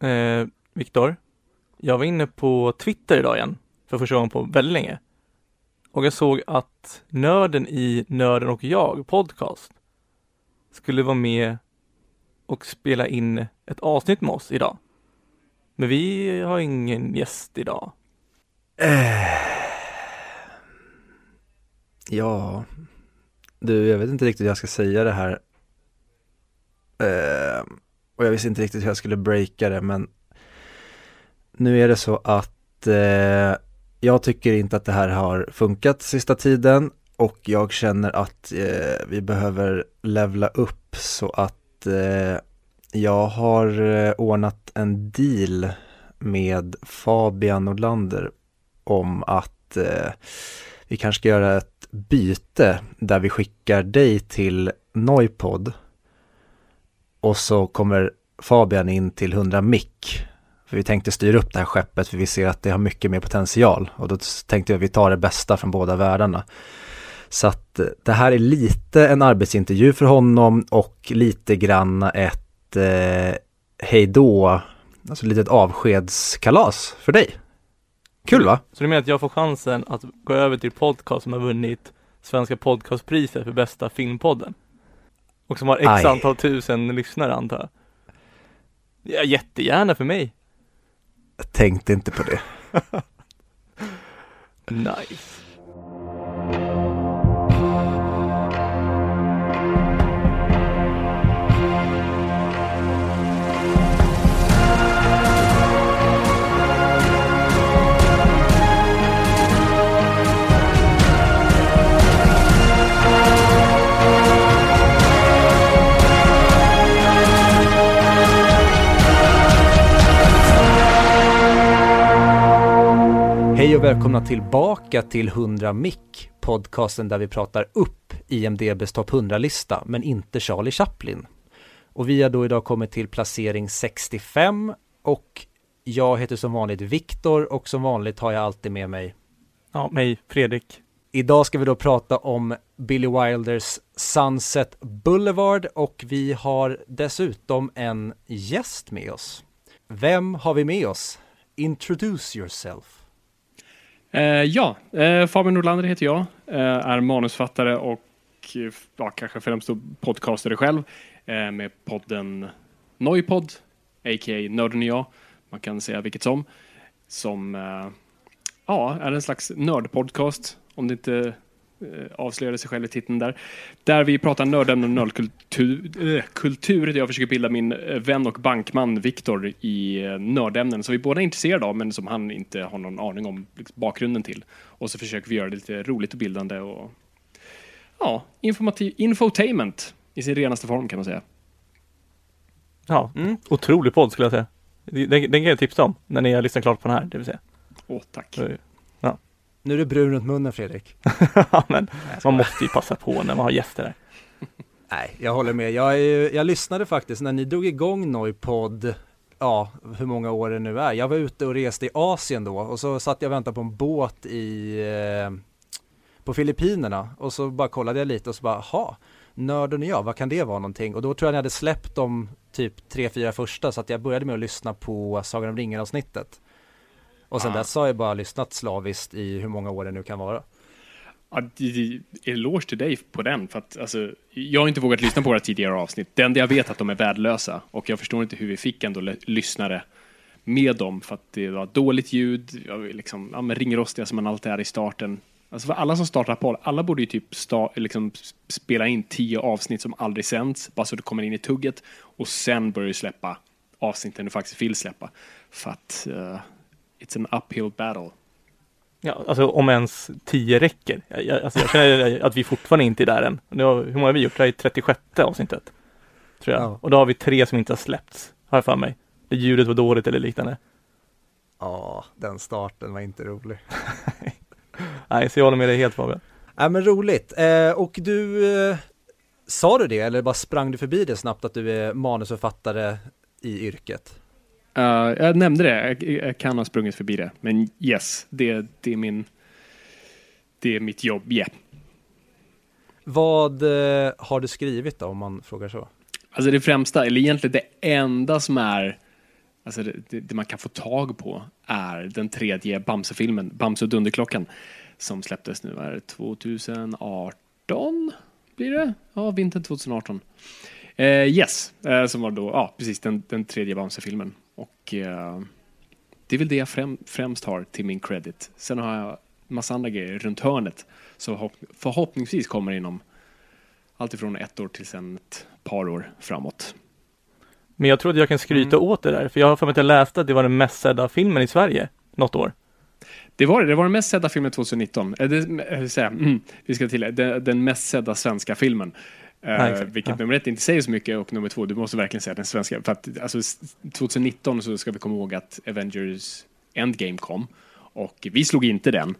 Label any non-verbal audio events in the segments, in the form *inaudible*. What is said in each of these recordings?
Eh, Viktor, jag var inne på Twitter idag igen, för första gången på väldigt länge. Och jag såg att nörden i Nörden och jag podcast skulle vara med och spela in ett avsnitt med oss idag. Men vi har ingen gäst idag. Äh. ja, du, jag vet inte riktigt hur jag ska säga det här. Äh och jag visste inte riktigt hur jag skulle breaka det, men nu är det så att eh, jag tycker inte att det här har funkat sista tiden och jag känner att eh, vi behöver levla upp så att eh, jag har eh, ordnat en deal med Fabian Nordlander om att eh, vi kanske ska göra ett byte där vi skickar dig till Noipod och så kommer Fabian in till 100 mick. För vi tänkte styra upp det här skeppet för vi ser att det har mycket mer potential och då tänkte jag att vi tar det bästa från båda världarna. Så att eh, det här är lite en arbetsintervju för honom och lite grann ett eh, hejdå, alltså litet avskedskalas för dig. Kul va? Så du menar att jag får chansen att gå över till podcast som har vunnit Svenska podcastpriset för bästa filmpodden? Och som har x Aj. antal tusen lyssnare antar jag? Ja, jättegärna för mig. Jag tänkte inte på det. *laughs* Nice. Hej och välkomna tillbaka till 100 Mick, podcasten där vi pratar upp IMDBs topp 100-lista, men inte Charlie Chaplin. Och vi har då idag kommit till placering 65 och jag heter som vanligt Viktor och som vanligt har jag alltid med mig. Ja, mig, Fredrik. Idag ska vi då prata om Billy Wilders Sunset Boulevard och vi har dessutom en gäst med oss. Vem har vi med oss? Introduce yourself. Eh, ja, eh, Fabian Nordlander heter jag, eh, är manusfattare och eh, ja, kanske främst podcastare själv eh, med podden Noipod, a.k.a. Nörden och jag, man kan säga vilket som, som eh, ja, är en slags nördpodcast, om det inte avslöjade sig själv i titeln där. Där vi pratar nördämnen och nördkultur, eh, kultur, där jag försöker bilda min eh, vän och bankman Viktor i eh, nördämnen som vi båda är intresserade av men som han inte har någon aning om liksom, bakgrunden till. Och så försöker vi göra det lite roligt och bildande och ja, informativ, infotainment i sin renaste form kan man säga. Ja, Mm. otrolig podd skulle jag säga. Den, den kan jag tipsa om när ni har lyssnat klart på den här, det vill säga. Åh, tack. Nu är du brun runt munnen Fredrik. *laughs* Ja, men man måste ju passa på när man har gäster där. *laughs* Nej, jag håller med. Jag, ju- jag lyssnade faktiskt när ni drog igång Noipod, ja, hur många år det nu är. Jag var ute och reste i Asien då och så satt jag och väntade på en båt i, eh, på Filippinerna och så bara kollade jag lite och så bara, ha, Nörden och jag, vad kan det vara någonting? Och då tror jag ni hade släppt de typ tre, fyra första så att jag började med att lyssna på Sagan om ringen avsnittet. Och sen Ah. dess har jag bara lyssnat slaviskt i hur många år det nu kan vara. Ja, eloge till dig på den, för att alltså, jag har inte vågat lyssna på våra tidigare avsnitt. Det enda jag vet är att de är värdelösa och jag förstår inte hur vi fick ändå lyssnare med dem för att det var dåligt ljud, liksom, ja, ringrostiga som man alltid är i starten. Alltså för alla som startar på, alla borde ju typ sta, liksom spela in tio avsnitt som aldrig sänds, bara så det kommer in i tugget och sen börjar du släppa avsnitten du faktiskt vill släppa. För att uh, it's an uphill battle. Ja, alltså om ens 10 räcker. Jag, alltså, jag känner att vi fortfarande inte är där än. Nu har, hur många har vi gjort? Det här är 36 avsnittet. Tror jag. Ja. Och då har vi tre som inte har släppts, har jag för mig. Det ljudet var dåligt eller liknande. Ja, den starten var inte rolig. *laughs* Nej, så jag håller med dig helt Fabian. Ja men roligt. Eh, och du, eh, sa du det eller bara sprang du förbi det snabbt att du är manusförfattare i yrket? Uh, jag nämnde det, jag, jag kan ha sprungit förbi det. Men yes, det, det är min... Det är mitt jobb, yeah. Vad eh, har du skrivit då om man frågar så? Alltså det främsta, eller egentligen det enda som är alltså det, det, det man kan få tag på är den tredje Bamse-filmen, Bamse och Dunderklockan, som släpptes nu är det 2018 blir det? Ja, vintern 2018. Eh, yes, som var då, ja precis den, den tredje Bamse-filmen. Och eh, det är väl det jag främ, främst har till min credit. Sen har jag massa andra grejer runt hörnet. Så förhoppningsvis kommer inom allt ifrån ett år till sen ett par år framåt. Men jag tror att jag kan skryta mm. åt det där, för jag har för mig att jag läste att det var den mest sedda filmen i Sverige något år. Det var det. Det var den mest sedda filmen 2019. Äh, det, äh, säga, mm, vi ska till den, den mest sedda svenska filmen. Uh, vilket ja. nummer ett inte säger så mycket och nummer två, du måste verkligen säga den svenska. För att, alltså, 2019 så ska vi komma ihåg att Avengers Endgame kom och vi slog inte den.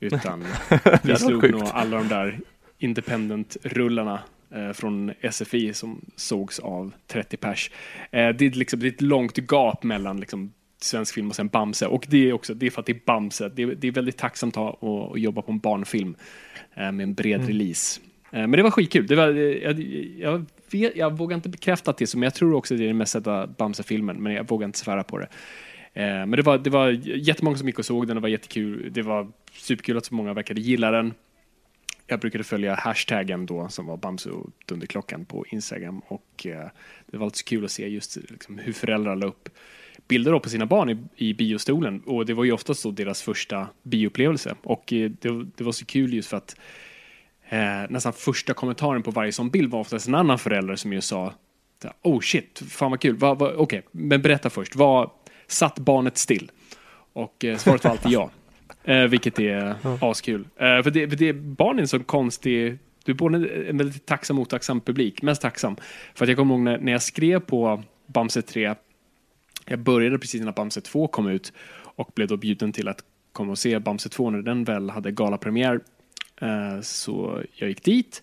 Utan *laughs* vi slog nog alla de där independent-rullarna eh, från SFI som sågs av 30 pers. Eh, det, är liksom, det är ett långt gap mellan liksom, svensk film och sen Bamse. Och det är också det är för att det är Bamse. Det är, det är väldigt tacksamt att, att jobba på en barnfilm eh, med en bred mm. release. Eh, men det var skitkul. Det var, eh, jag, jag, vet, jag vågar inte bekräfta att det är så, men jag tror också att det är den mest sedda Bamse-filmen, men jag vågar inte svära på det. Eh, men det var, det var jättemånga som gick och såg den, det var jättekul. Det var superkul att så många verkade gilla den. Jag brukade följa hashtaggen då som var Bamse och Dunderklockan på Instagram och det var alltid så kul att se just liksom, hur föräldrar la upp bilder på sina barn i, i biostolen och det var ju oftast då deras första bioupplevelse och det, det, var så kul just för att eh, nästan första kommentaren på varje sån bild var oftast en annan förälder som ju sa Oh shit, fan vad kul, va, va, okej, okay, men berätta först, vad satt barnet still? Och eh, svaret var alltid ja. *laughs* Eh, vilket är ja. askul. Eh, för, det, för det, barn är en så konstig, du är både en väldigt tacksam och otacksam publik. Mest tacksam. För att jag kommer ihåg när, när jag skrev på Bamse 3, jag började precis när Bamse 2 kom ut och blev då bjuden till att komma och se Bamse 2 när den väl hade galapremiär. Eh, så jag gick dit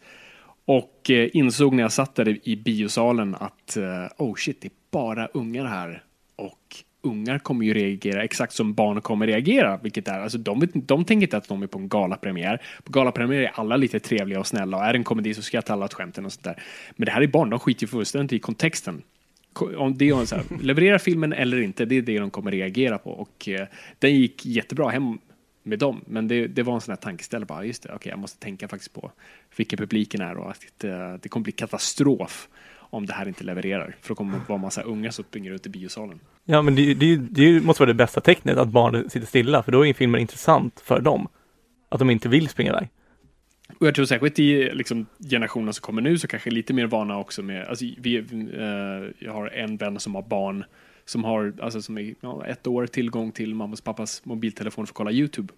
och eh, insåg när jag satt där i biosalen att eh, oh shit, det är bara ungar här och ungar kommer ju reagera exakt som barn kommer reagera, vilket är, alltså de, de tänker inte att de är på en galapremiär. På galapremiär är alla lite trevliga och snälla och är det en komedi så skrattar alla åt skämten och sånt där. Men det här är barn, de skiter ju fullständigt i kontexten. Om det är så här, levererar filmen eller inte, det är det de kommer reagera på och eh, den gick jättebra hem med dem. Men det, det var en sån här tankeställare, bara just det, okej, okay, jag måste tänka faktiskt på vilken publiken är och att det, det kommer bli katastrof om det här inte levererar. För då kommer det vara massa unga som springer ut i biosalen. Ja, men det, det, det måste vara det bästa tecknet, att barn sitter stilla, för då är filmen intressant för dem. Att de inte vill springa iväg. Och jag tror särskilt i liksom, generationen som kommer nu så kanske lite mer vana också med, alltså, vi, uh, jag har en vän som har barn som har, alltså som är ja, ett år tillgång till mammas och pappas mobiltelefon för att kolla YouTube.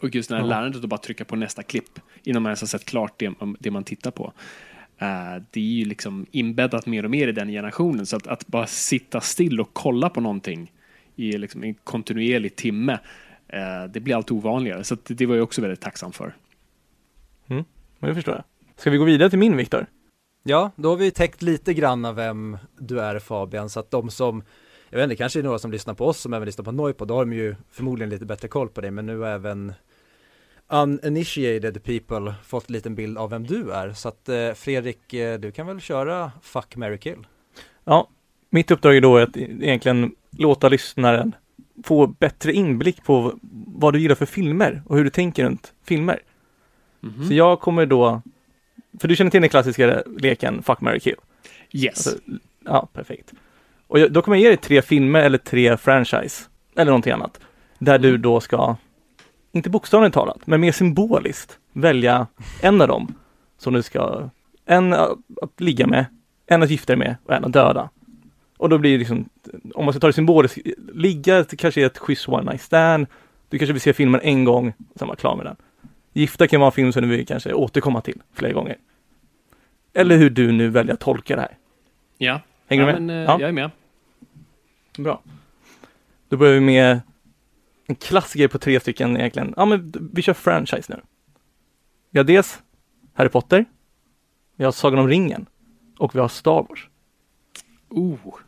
Och just när ja. lärandet att bara trycka på nästa klipp innan man ens har sett klart det, det man tittar på. Uh, det är ju liksom inbäddat mer och mer i den generationen så att, att bara sitta still och kolla på någonting i liksom en kontinuerlig timme uh, det blir allt ovanligare så det var jag också väldigt tacksam för. Mm, det förstår jag. Ska vi gå vidare till min Viktor? Ja, då har vi täckt lite grann av vem du är Fabian så att de som jag vet inte, kanske är några som lyssnar på oss som även lyssnar på Noipod, då har de ju förmodligen lite bättre koll på det, men nu har även uninitiated people fått en liten bild av vem du är. Så att eh, Fredrik, eh, du kan väl köra Fuck, Mary kill? Ja, mitt uppdrag är då att egentligen låta lyssnaren få bättre inblick på vad du gillar för filmer och hur du tänker runt filmer. Mm -hmm. Så jag kommer då, för du känner till den klassiska leken Fuck, Mary kill? Yes. Alltså, ja, perfekt. Och jag, då kommer jag ge dig tre filmer eller tre franchise, eller någonting annat, där du då ska inte bokstavligt talat, men mer symboliskt välja en av dem som du ska, en att ligga med, en att gifta dig med och en att döda. Och då blir det liksom, om man ska ta det symboliskt, ligga det kanske är ett schysst one night stand, du kanske vill se filmen en gång, sen vara klar med den. Gifta kan vara en film som vill kanske återkomma till flera gånger. Eller hur du nu väljer att tolka det här. Ja. Hänger ja, du med? Men, uh, ja. Jag är med. Bra. Då börjar vi med en klassiker på tre stycken egentligen. Ja, men vi kör franchise nu. Vi har dels Harry Potter, vi har Sagan om ringen och vi har Star Wars. Oh. Okej,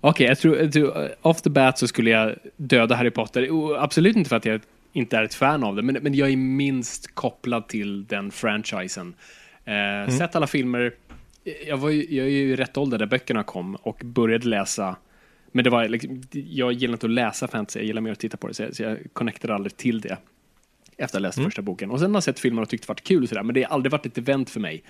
okay, jag tror, tror, off the bat så skulle jag döda Harry Potter. Oh, absolut inte för att jag inte är ett fan av det, men, men jag är minst kopplad till den franchisen. Eh, mm. Sett alla filmer. Jag, var ju, jag är ju i rätt ålder där böckerna kom och började läsa Men det var liksom, jag gillar inte att läsa fantasy, jag gillar mer att titta på det, så jag, så jag connectade aldrig till det efter att ha läst första boken. Och sen har jag sett filmer och tyckt det varit kul och sådär, men det har aldrig varit ett event för mig.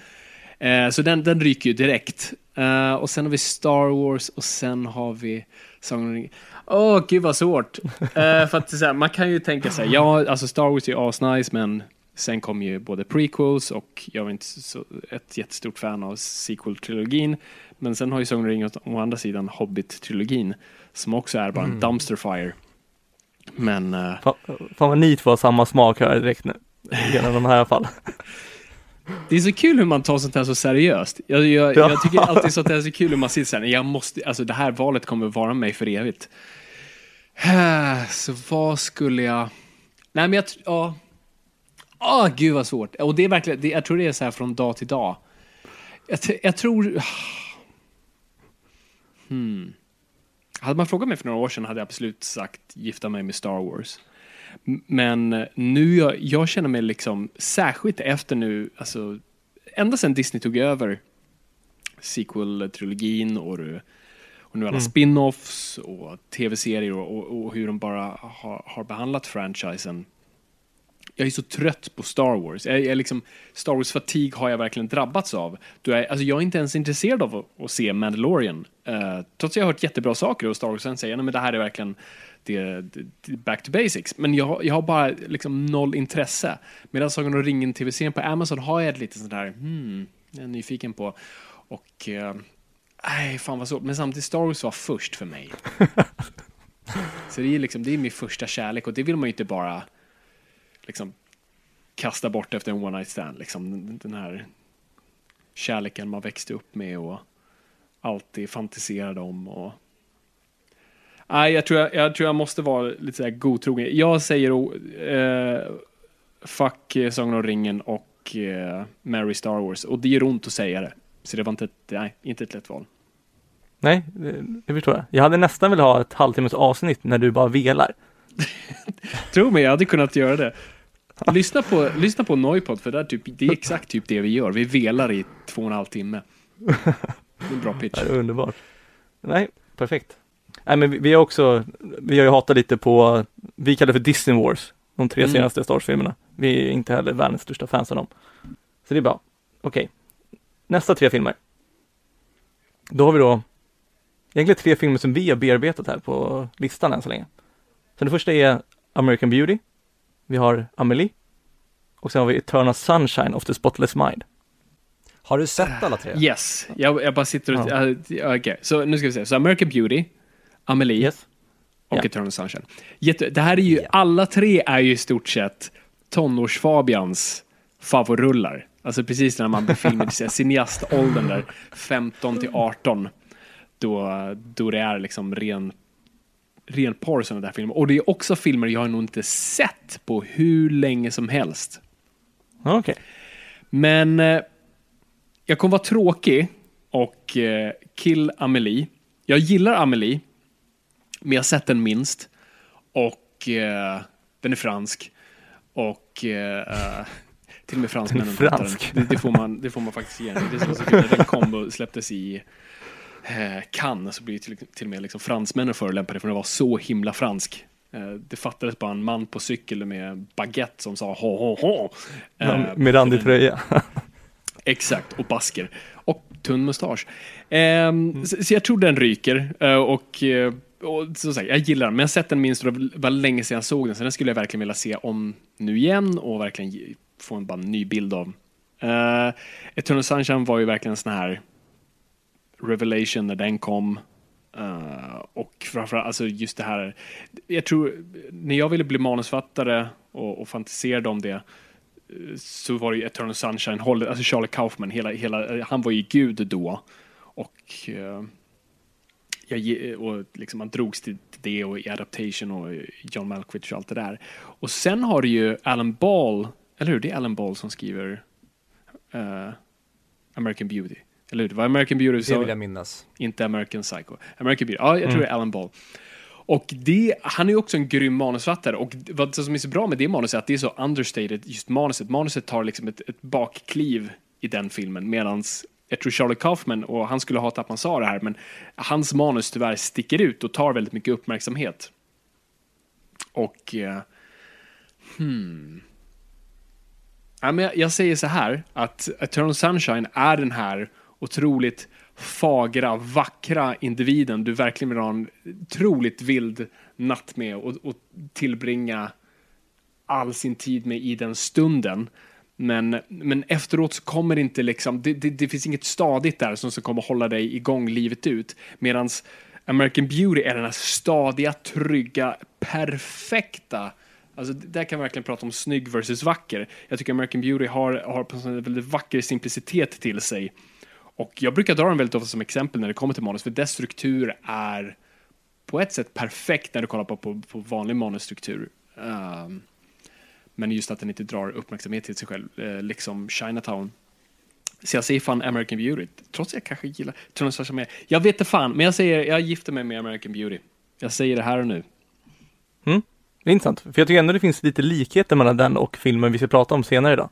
Eh, så den, den ryker ju direkt. Eh, och sen har vi Star Wars och sen har vi Sagan om ringen. Åh, gud vad svårt. *laughs* Eh, för att så här, man kan ju tänka sig, ja, alltså Star Wars är ju asnice, men sen kom ju både prequels och jag var inte så, ett jättestort fan av sequel-trilogin. Men sen har ju Sagan om ringen å andra sidan Hobbit-trilogin, som också är bara en dumpster fire. Men eh, Fan, fan vad ni två har samma smak här direkt nu. Genom de här i alla fall. *laughs* Det är så kul hur man tar sånt här så seriöst. Jag, jag, Ja. jag tycker alltid sånt här är så kul hur man sitter så här, jag måste, alltså det här valet kommer vara mig för evigt. Så vad skulle jag... Nej men jag, ja. Åh, gud vad svårt. Och det är verkligen, det, jag tror det är så här från dag till dag. Jag, jag tror... Hmm. Hade man frågat mig för några år sedan hade jag absolut sagt gifta mig med Star Wars. Men nu, jag, jag känner mig liksom, särskilt efter nu, alltså ända sedan Disney tog över sequel-trilogin och, och nu alla spin-offs och tv-serier och, och, och hur de bara har, har behandlat franchisen. Jag är så trött på Star Wars. Jag, jag är liksom, Star Wars-fatig har jag verkligen drabbats av. Då jag, alltså jag är inte ens intresserad av att, att se Mandalorian. Uh, trots att jag har hört jättebra saker och Star Wars sen säger att det här är verkligen det, det, back to basics. Men jag, jag har bara liksom noll intresse. Medan Sagan om ringen tv-serien på Amazon har jag ett lite sånt här, hmm, jag är nyfiken på. Och, eh, nej, fan vad så. Men samtidigt, Star Wars var först för mig. *laughs* Så det är liksom, det är min första kärlek och det vill man ju inte bara liksom kasta bort efter en one night stand. Liksom, den- den här kärleken man växte upp med och alltid fantiserade om. Och... Nej, jag tror jag, jag tror jag måste vara lite så här godtrogen. Jag säger eh, fuck eh, Sagan om ringen och eh, Mary Star Wars. Och det gör ont att säga det. Så det var inte ett, nej, inte ett lätt val. Nej, det, det förstår jag. Jag hade nästan velat ha ett halvtimmes avsnitt när du bara velar. *laughs* Tro mig, jag hade kunnat göra det. Lyssna på, lyssna på Noipod, för det är, typ, det är exakt typ det vi gör. Vi velar i två och en halv timme. Det är en bra pitch. *laughs* Det är underbart. Nej, perfekt. Nej, men vi, vi har också, vi har ju hatat lite på, vi kallar det för Disney Wars, de tre Mm. senaste Star Wars-filmerna. Vi är inte heller världens största fans av dem. Så det är bra. Okej. Nästa tre filmer. Då har vi då egentligen tre filmer som vi har bearbetat här på listan än så länge. Så den första är American Beauty. Vi har Amelie. Och sen har vi Eternal Sunshine of the Spotless Mind. Har du sett alla tre? Yes, jag, jag bara sitter och... Ja. Ja. Okej, så nu ska vi se. Så American Beauty, Amelie Yes. och Ja. Eternal Sunshine. Jätte, det här är ju, Ja. alla tre är ju i stort sett tonårs-Fabians favorullar. Alltså precis när man befinner sig i cineaståldern där, 15 till 18. Då, då det är liksom ren, ren porr där filmer. Och det är också filmer jag har nog inte sett på hur länge som helst. Okej. Men eh, jag kommer vara tråkig och eh, kill Amelie. Jag gillar Amelie, men jag har sett den minst. Och eh, den är fransk. Och eh, eh, till och med fransmännen fransk. Den. Det, det, får man, det får man faktiskt ge. Det är så kul när den kom och släpptes i eh, Cannes så blir till, till och med liksom fransmännen förolämpade för den var så himla fransk. Eh, det fattades bara en man på cykel med baguette som sa ho ho ho. Eh, Med randig tröja. *laughs* Exakt, och basker. Och tunn mustasch. Ehm, så, så jag tror den ryker. och, och som sagt, jag gillar den, men jag har sett den minst och det var länge sedan jag såg den. Så den skulle jag verkligen vilja se om nu igen och verkligen få en bara ny bild av. Uh, Eternal Sunshine var ju verkligen en sån här revelation när den kom. Uh, och framförallt, alltså just det här, jag tror, när jag ville bli manusfattare och, och fantiserade om det, eh, så var det ju Eternal Sunshine, hållet, alltså Charlie Kaufman, hela, hela, han var ju gud då. Och, uh, jag, och liksom man drogs till det och i Adaptation och John Malkovich och allt det där. Och sen har du ju Alan Ball, eller hur? Det är Alan Ball som skriver eh, American Beauty. Eller hur? Det var American Beauty. Det vill jag minnas. inte American Psycho. American Beauty. Ja, jag tror det är Alan Ball. Och det, han är ju också en grym manusfattare och vad som är så bra med det manuset är att det är så understated, just manuset. Manuset tar liksom ett, ett bakkliv i den filmen medans jag tror Charlie Kaufman, och han skulle hata att man sa det här, men hans manus tyvärr sticker ut och tar väldigt mycket uppmärksamhet. Och... Eh, hmm. Ja, men jag, jag säger så här, att Eternal Sunshine är den här otroligt fagra, vackra individen du verkligen vill ha en otroligt vild natt med och, och tillbringa all sin tid med i den stunden. Men, men efteråt så kommer det inte liksom, det, det, det finns inget stadigt där som ska komma hålla dig igång livet ut. Medan American Beauty är den här stadiga, trygga, perfekta Alltså, där kan man verkligen prata om snygg versus vacker. Jag tycker American Beauty har, har en väldigt vacker simplicitet till sig. Och jag brukar dra den väldigt ofta som exempel när det kommer till manus, för dess struktur är på ett sätt perfekt när du kollar på, på, på vanlig manusstruktur. Um, men just att den inte drar uppmärksamhet till sig själv, eh, liksom Chinatown. Så jag säger fan American Beauty, trots att jag kanske gillar Tunnelsars med. Jag vet inte fan, men jag säger, jag gifter mig med American Beauty. Jag säger det här och nu. Mm. Det är intressant, för jag tycker ändå det finns lite likheter mellan den och filmen vi ska prata om senare idag.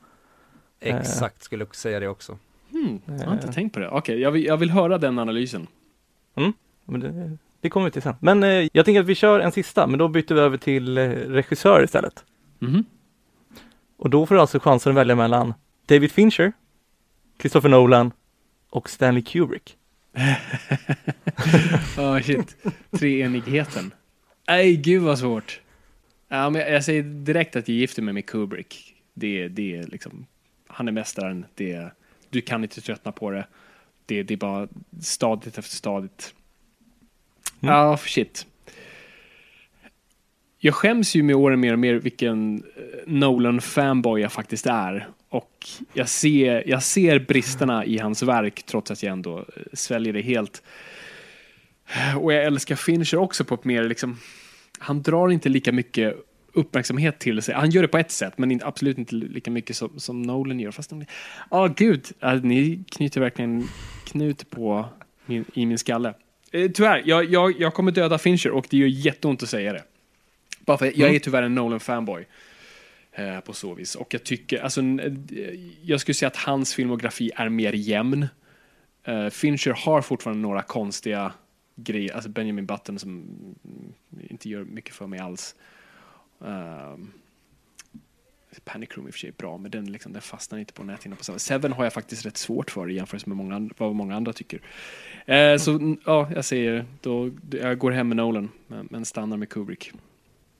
Exakt, skulle jag säga det också. Hmm, jag har inte tänkt på det. Okej, okay, jag, vill, jag vill höra den analysen. Mm, men det, det kommer vi till sen. Men eh, jag tänker att vi kör en sista, men då byter vi över till eh, regissör istället. Mm. Och då får du alltså chansen att välja mellan David Fincher, Christopher Nolan och Stanley Kubrick. *laughs* oh shit, treenigheten. Nej, gud vad svårt. Ja, men jag säger direkt att jag gifter mig med Kubrick. Det, det är liksom, han är mästaren. Det, du kan inte tröttna på det. Det, det är bara stadigt efter stadigt. Mm. Ja, shit. Jag skäms ju med åren mer och mer vilken eh, Nolan-fanboy jag faktiskt är. Och jag ser, jag ser bristerna i hans verk trots att jag ändå eh, sväljer det helt. Och jag älskar Fincher också på ett mer liksom, han drar inte lika mycket uppmärksamhet till sig. Han gör det på ett sätt, men absolut inte lika mycket som, som Nolan gör. Fast de, oh, gud, ni knyter verkligen knut på min, i min skalle. Eh, tyvärr, jag, jag, jag kommer döda Fincher och det gör jätteont att säga det. Bara för jag är mm. tyvärr en Nolan-fanboy. Eh, på så vis. Och jag tycker, alltså, jag skulle säga att hans filmografi är mer jämn. Eh, Fincher har fortfarande några konstiga grejer, alltså Benjamin Button som inte gör mycket för mig alls. Um, Panic Room i och för sig är bra, men den, liksom, den fastnar inte på näthinnan på samma Seven har jag faktiskt rätt svårt för i jämförelse med många, vad många andra tycker. Eh, så ja, jag säger, då, jag går hem med Nolan, men, men stannar med Kubrick.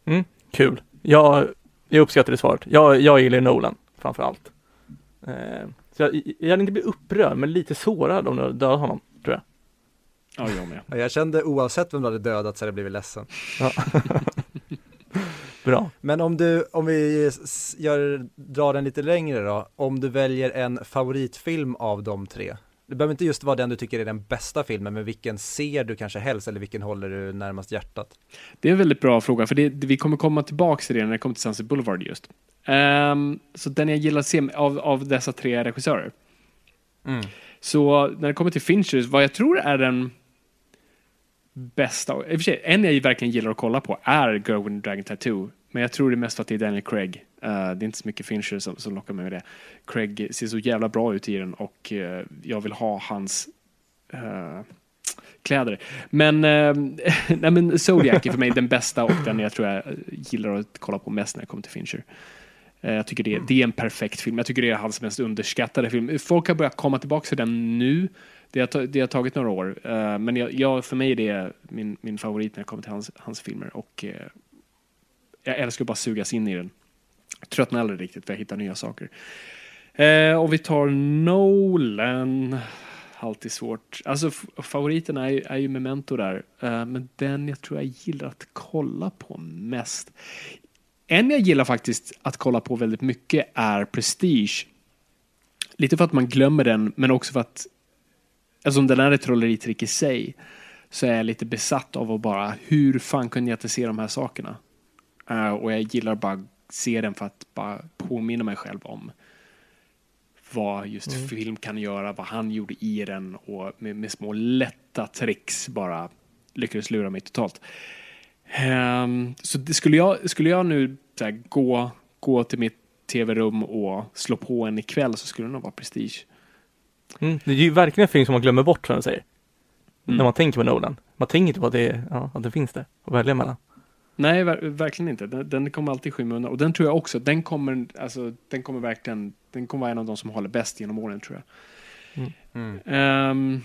Mm, kul. Jag, jag uppskattar det svaret. Jag, jag gillar Nolan framför allt. Eh, så jag, jag hade inte blivit upprörd, men lite sårad om du dödat honom, tror jag. Ja, jag med. Jag kände oavsett vem du hade dödat så hade jag blivit ledsen. Ja. *laughs* Bra. Men om du, om vi gör, drar den lite längre då, om du väljer en favoritfilm av de tre, det behöver inte just vara den du tycker är den bästa filmen, men vilken ser du kanske helst eller vilken håller du närmast hjärtat? Det är en väldigt bra fråga, för det, vi kommer komma tillbaka till det när det kommer till Sunset Boulevard just. Um, så den jag gillar att se av, av dessa tre regissörer. Mm. Så när det kommer till Finchers, vad jag tror är den bästa, i och för sig, en jag verkligen gillar att kolla på är Girl with Dragon Tattoo. Men jag tror det är mest för att det är Daniel Craig. Uh, det är inte så mycket Fincher som, som lockar mig med det. Craig ser så jävla bra ut i den och uh, jag vill ha hans uh, kläder. Men, *laughs* nej, men Zodiac är för mig den bästa och den jag tror jag gillar att kolla på mest när jag kommer till Fincher. Jag tycker det, det är en perfekt film. Jag tycker det är hans mest underskattade film. Folk har börjat komma tillbaka till den nu det har, det har tagit några år, men jag, jag, för mig är det min, min favorit när det kommer till hans, hans filmer och jag älskar att bara sugas in i den. Jag tröttnar aldrig riktigt för jag hittar nya saker. Eh, och vi tar Nolan. Alltid svårt. Alltså favoriten är, är ju Memento där, eh, men den jag tror jag gillar att kolla på mest. En jag gillar faktiskt att kolla på väldigt mycket är Prestige. Lite för att man glömmer den, men också för att alltså, eftersom den är ett trolleritrick i sig, så är jag lite besatt av att bara, hur fan kunde jag inte se de här sakerna? Uh, och jag gillar bara se den för att bara påminna mig själv om vad just mm. film kan göra, vad han gjorde i den och med, med små lätta tricks bara lyckades lura mig totalt. Um, så det, skulle, jag, skulle jag nu här, gå, gå till mitt tv-rum och slå på en ikväll så skulle det nog vara Prestige. Mm. Det är ju verkligen en film som man glömmer bort som jag säger. Mm. När man tänker på Nolan. Man tänker inte på att det, ja, att det finns där att välja mellan. Nej, ver verkligen inte. Den, den kommer alltid i skymundan. Och den tror jag också, den kommer, alltså, den kommer verkligen, den kommer vara en av de som håller bäst genom åren tror jag. Mm. Ehm,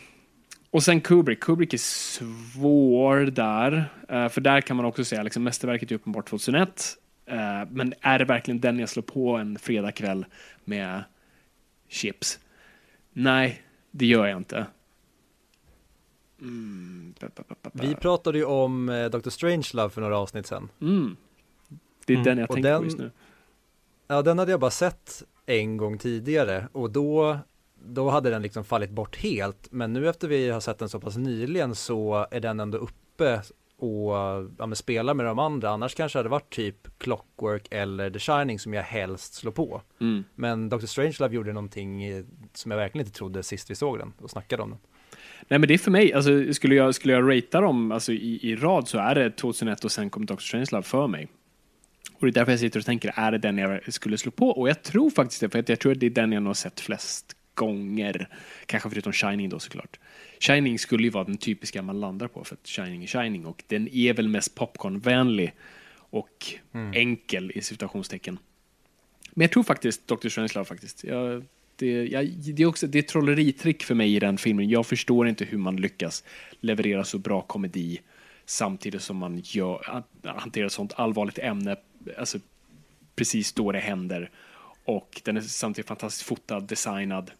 och sen Kubrick. Kubrick är svår där. Eh, för där kan man också säga, liksom, mästerverket är uppenbart 2001. Eh, men är det verkligen den jag slår på en fredagkväll med chips? Nej, det gör jag inte. Mm, ba, ba, ba, ba, ba. Vi pratade ju om eh, Dr. Strangelove för några avsnitt sedan. Mm. Det är Mm. den jag Och tänker den- på just nu. Ja, den hade jag bara sett en gång tidigare och då, då hade den liksom fallit bort helt. Men nu efter vi har sett den så pass nyligen så är den ändå uppe och ja, men spelar med de andra. Annars kanske det hade varit typ Clockwork eller The Shining som jag helst slår på. Mm. Men Dr. Strangelove gjorde någonting som jag verkligen inte trodde sist vi såg den och snackade om den. Nej men det är för mig, alltså, skulle, jag, skulle jag ratea dem alltså, i, i rad så är det 2001 och sen kom Dr. Strangelove för mig. Och det är därför jag sitter och tänker, är det den jag skulle slå på? Och jag tror faktiskt det, för att jag tror att det är den jag nog har sett flest gånger. Kanske förutom Shining då såklart. Shining skulle ju vara den typiska man landar på, för att Shining är Shining och den är väl mest popcornvänlig och enkel i citationstecken. Men jag tror faktiskt Dr. Strangelove faktiskt. Jag, det, jag, det är också det är ett trolleritrick för mig i den filmen. Jag förstår inte hur man lyckas leverera så bra komedi samtidigt som man gör, hanterar ett sånt allvarligt ämne alltså, precis då det händer. Och den är samtidigt fantastiskt fotad, designad.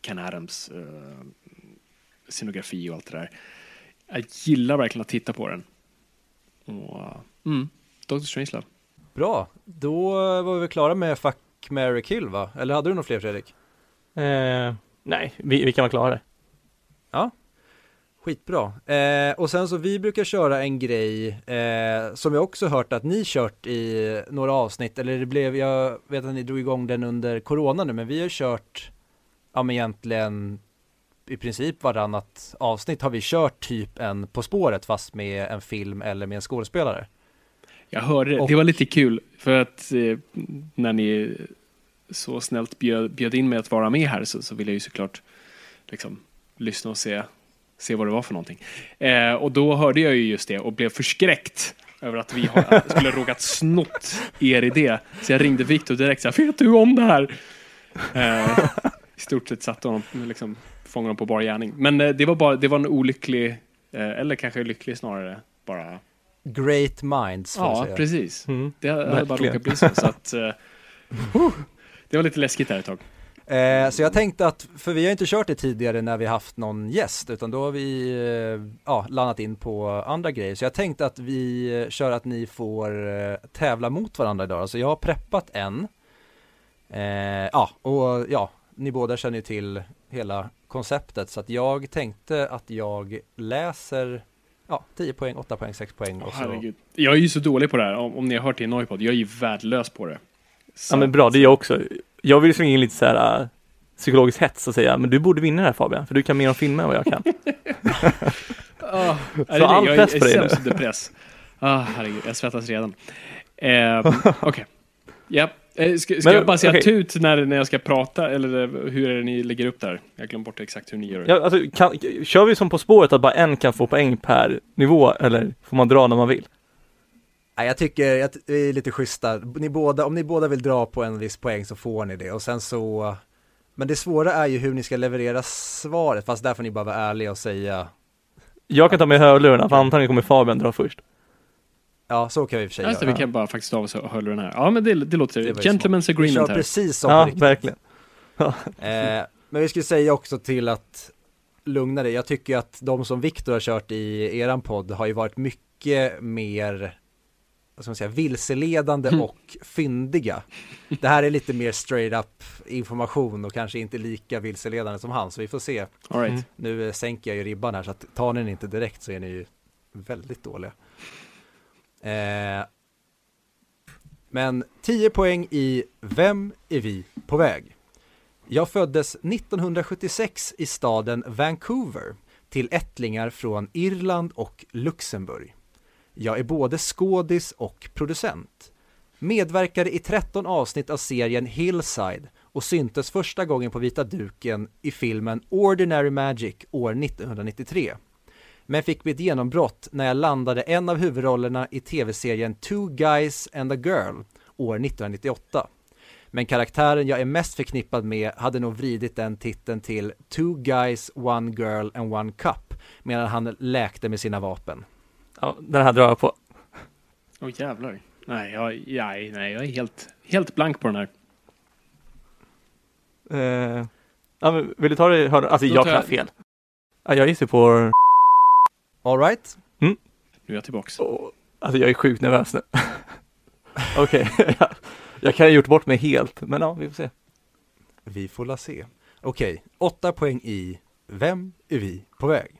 Ken Adams uh, scenografi och allt det där. Jag gillar verkligen att titta på den. Och, uh, mm, Dr. Strangelove. Bra, då var vi klara med fack Fuck, Mary Kill va? Eller hade du något fler Fredrik? Eh, nej, vi, vi kan vara klara. Skitbra. Eh, och sen så vi brukar köra en grej eh, som jag också hört att ni kört i några avsnitt, eller det blev, jag vet att ni drog igång den under corona nu, men vi har kört, ja men egentligen i princip varannat avsnitt har vi kört typ en På spåret fast med en film eller med en skådespelare. Jag hörde det. Och- Det var lite kul för att eh, när ni så snällt bjöd, bjöd in mig att vara med här så, så ville jag ju såklart liksom lyssna och se, se vad det var för någonting. Eh, och då hörde jag ju just det och blev förskräckt över att vi har, *laughs* skulle råkat snott er idé. Så jag ringde Viktor direkt så här, vet du om det här? Eh, I stort sett satte honom, liksom, fångade honom på bar gärning. Men eh, det var bara, det var en olycklig, eh, eller kanske lycklig snarare, bara Great minds får Ja, säga. precis. Mm. Det hade bara Verkligen. råkat bli så. så att, huh, *laughs* det var lite läskigt där ett tag. Eh, så jag tänkte att, för vi har inte kört det tidigare när vi haft någon gäst, utan då har vi eh, ja, landat in på andra grejer. Så jag tänkte att vi eh, kör att ni får eh, tävla mot varandra idag. Alltså jag har preppat en. Eh, ja, och ja, ni båda känner ju till hela konceptet. Så att jag tänkte att jag läser ja, 10 poäng, 8 poäng, 6 poäng och så. Jag är ju så dålig på det här, om, om ni har hört det i Noipod. Jag är ju värdelös på det. Så, Ja men bra, det är jag också. Jag vill slänga in lite så här äh, psykologisk hets och säga, men du borde vinna det här Fabian, för du kan mer om filmer än vad jag kan. *laughs* Är det Så det? all jag press är, på dig är nu. sämst under press. Ah, herregud, jag svettas redan. *laughs* Eh, Okej. Ja. Eh, ska ska Men, jag bara säga okej. tut när, när jag ska prata, eller eh, hur är det ni lägger upp där? Jag glömde bort exakt hur ni gör det. Ja, alltså, kan, kör vi som På spåret att bara en kan få poäng per nivå, eller får man dra när man vill? Nej, jag tycker att det är lite schyssta. Ni båda, om ni båda vill dra på en viss poäng så får ni det och sen så Men det svåra är ju hur ni ska leverera svaret, fast där får ni bara vara ärliga och säga Jag kan ta med hörlurarna, för antagligen kommer Fabian dra först. Ja, så kan vi i och för sig just det, göra. vi kan bara faktiskt av oss hörlurarna här. Ja, men det, det låter... Ju Gentlemen's Vi kör agreement här. precis som Ja, riktigt. verkligen. *laughs* Eh, men vi skulle säga också till att lugna dig, jag tycker att de som Viktor har kört i eran podd har ju varit mycket mer vad ska man säga, vilseledande Mm. och fyndiga. Det här är lite mer straight up information och kanske inte lika vilseledande som han, så vi får se. All right. Mm. Nu eh, sänker jag ju ribban här, så att tar ni den inte direkt så är ni ju väldigt dåliga. Eh, men 10 poäng i Vem är vi på väg? Jag föddes 1976 i staden Vancouver till ättlingar från Irland och Luxemburg. Jag är både skådis och producent. Medverkade i 13 avsnitt av serien Hillside och syntes första gången på vita duken i filmen Ordinary Magic år 1993. Men fick mitt genombrott när jag landade en av huvudrollerna i tv-serien Two Guys and a Girl år 1998. Men karaktären jag är mest förknippad med hade nog vridit den titeln till Two Guys, One Girl and One Cup medan han läkte med sina vapen. Ja, den här drar jag på. Åh oh, jävlar. Nej, jag, nej, nej, jag är helt, helt blank på den här. Eh, ja, men vill du ta det? Hör, alltså Då jag kan jag- fel. Ja, jag gissar på... Alright? Nu är jag tillbaks. Åh, alltså jag är sjukt nervös nu. *laughs* Okej, *laughs* jag, jag kan ha gjort bort mig helt, men ja, vi får se. Vi får la se. Okej, åtta poäng i Vem är vi på väg?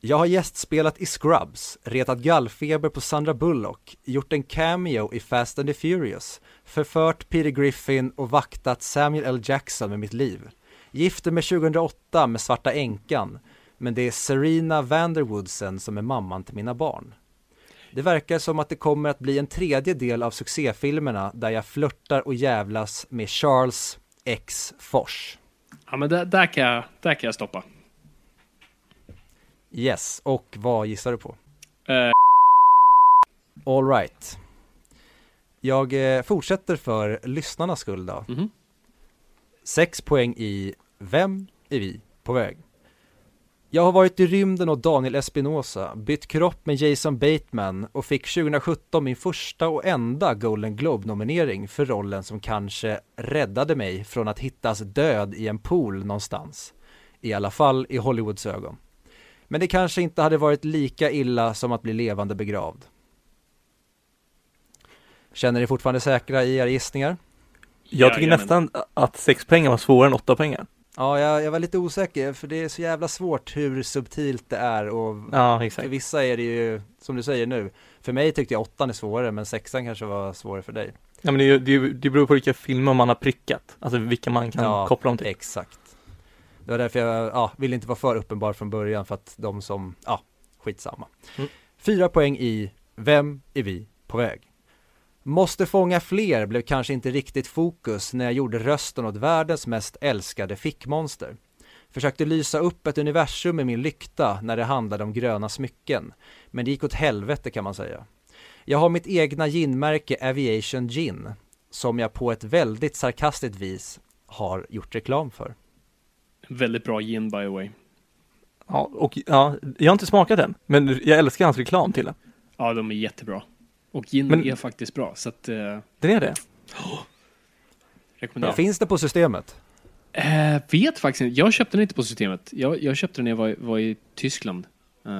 Jag har gästspelat i Scrubs, retat gallfeber på Sandra Bullock, gjort en cameo i Fast and the Furious, förfört Peter Griffin och vaktat Samuel L. Jackson med mitt liv. Gifte mig 2008 med Svarta Änkan, men det är Serena Vanderwoodsen som är mamman till mina barn. Det verkar som att det kommer att bli en tredje del av succéfilmerna där jag flörtar och jävlas med Charles X Fors. Ja, men där, där, kan jag, där kan jag stoppa. Yes, och vad gissar du på? Eh, All right. Jag eh, fortsätter för lyssnarnas skull då. mhm. Sex poäng i Vem är vi på väg? Jag har varit i rymden och Daniel Espinosa, bytt kropp med Jason Bateman och fick 2017 min första och enda Golden Globe-nominering för rollen som kanske räddade mig från att hittas död i en pool någonstans. I alla fall i Hollywoods ögon. Men det kanske inte hade varit lika illa som att bli levande begravd. Känner ni fortfarande säkra i era gissningar? Jag tycker Jajamän. nästan att sex pengar var svårare än åtta pengar. Ja, jag, jag var lite osäker för det är så jävla svårt hur subtilt det är och Ja, för vissa är det ju, som du säger nu, för mig tyckte jag åttan är svårare men sexan kanske var svårare för dig. Ja, men det, det, det beror på vilka filmer man har prickat, alltså vilka man kan Ja, koppla dem till. Exakt. Det var därför jag, ja, ville inte vara för uppenbar från början för att de som, ja, skitsamma. Mm. Fyra poäng i Vem är vi på väg? Måste fånga fler blev kanske inte riktigt fokus när jag gjorde rösten åt världens mest älskade fickmonster. Försökte lysa upp ett universum med min lykta när det handlade om gröna smycken. Men det gick åt helvete kan man säga. Jag har mitt egna ginmärke Aviation Gin som jag på ett väldigt sarkastiskt vis har gjort reklam för. Väldigt bra gin by the way. Ja, och ja, jag har inte smakat den, men jag älskar hans reklam till den. Ja, de är jättebra. Och gin Men- är faktiskt bra, så att eh, Den är det? rekommenderar. Finns det på systemet? Eh, vet faktiskt inte. Jag köpte den inte på systemet. Jag, jag köpte den när jag var, var i Tyskland. Eh,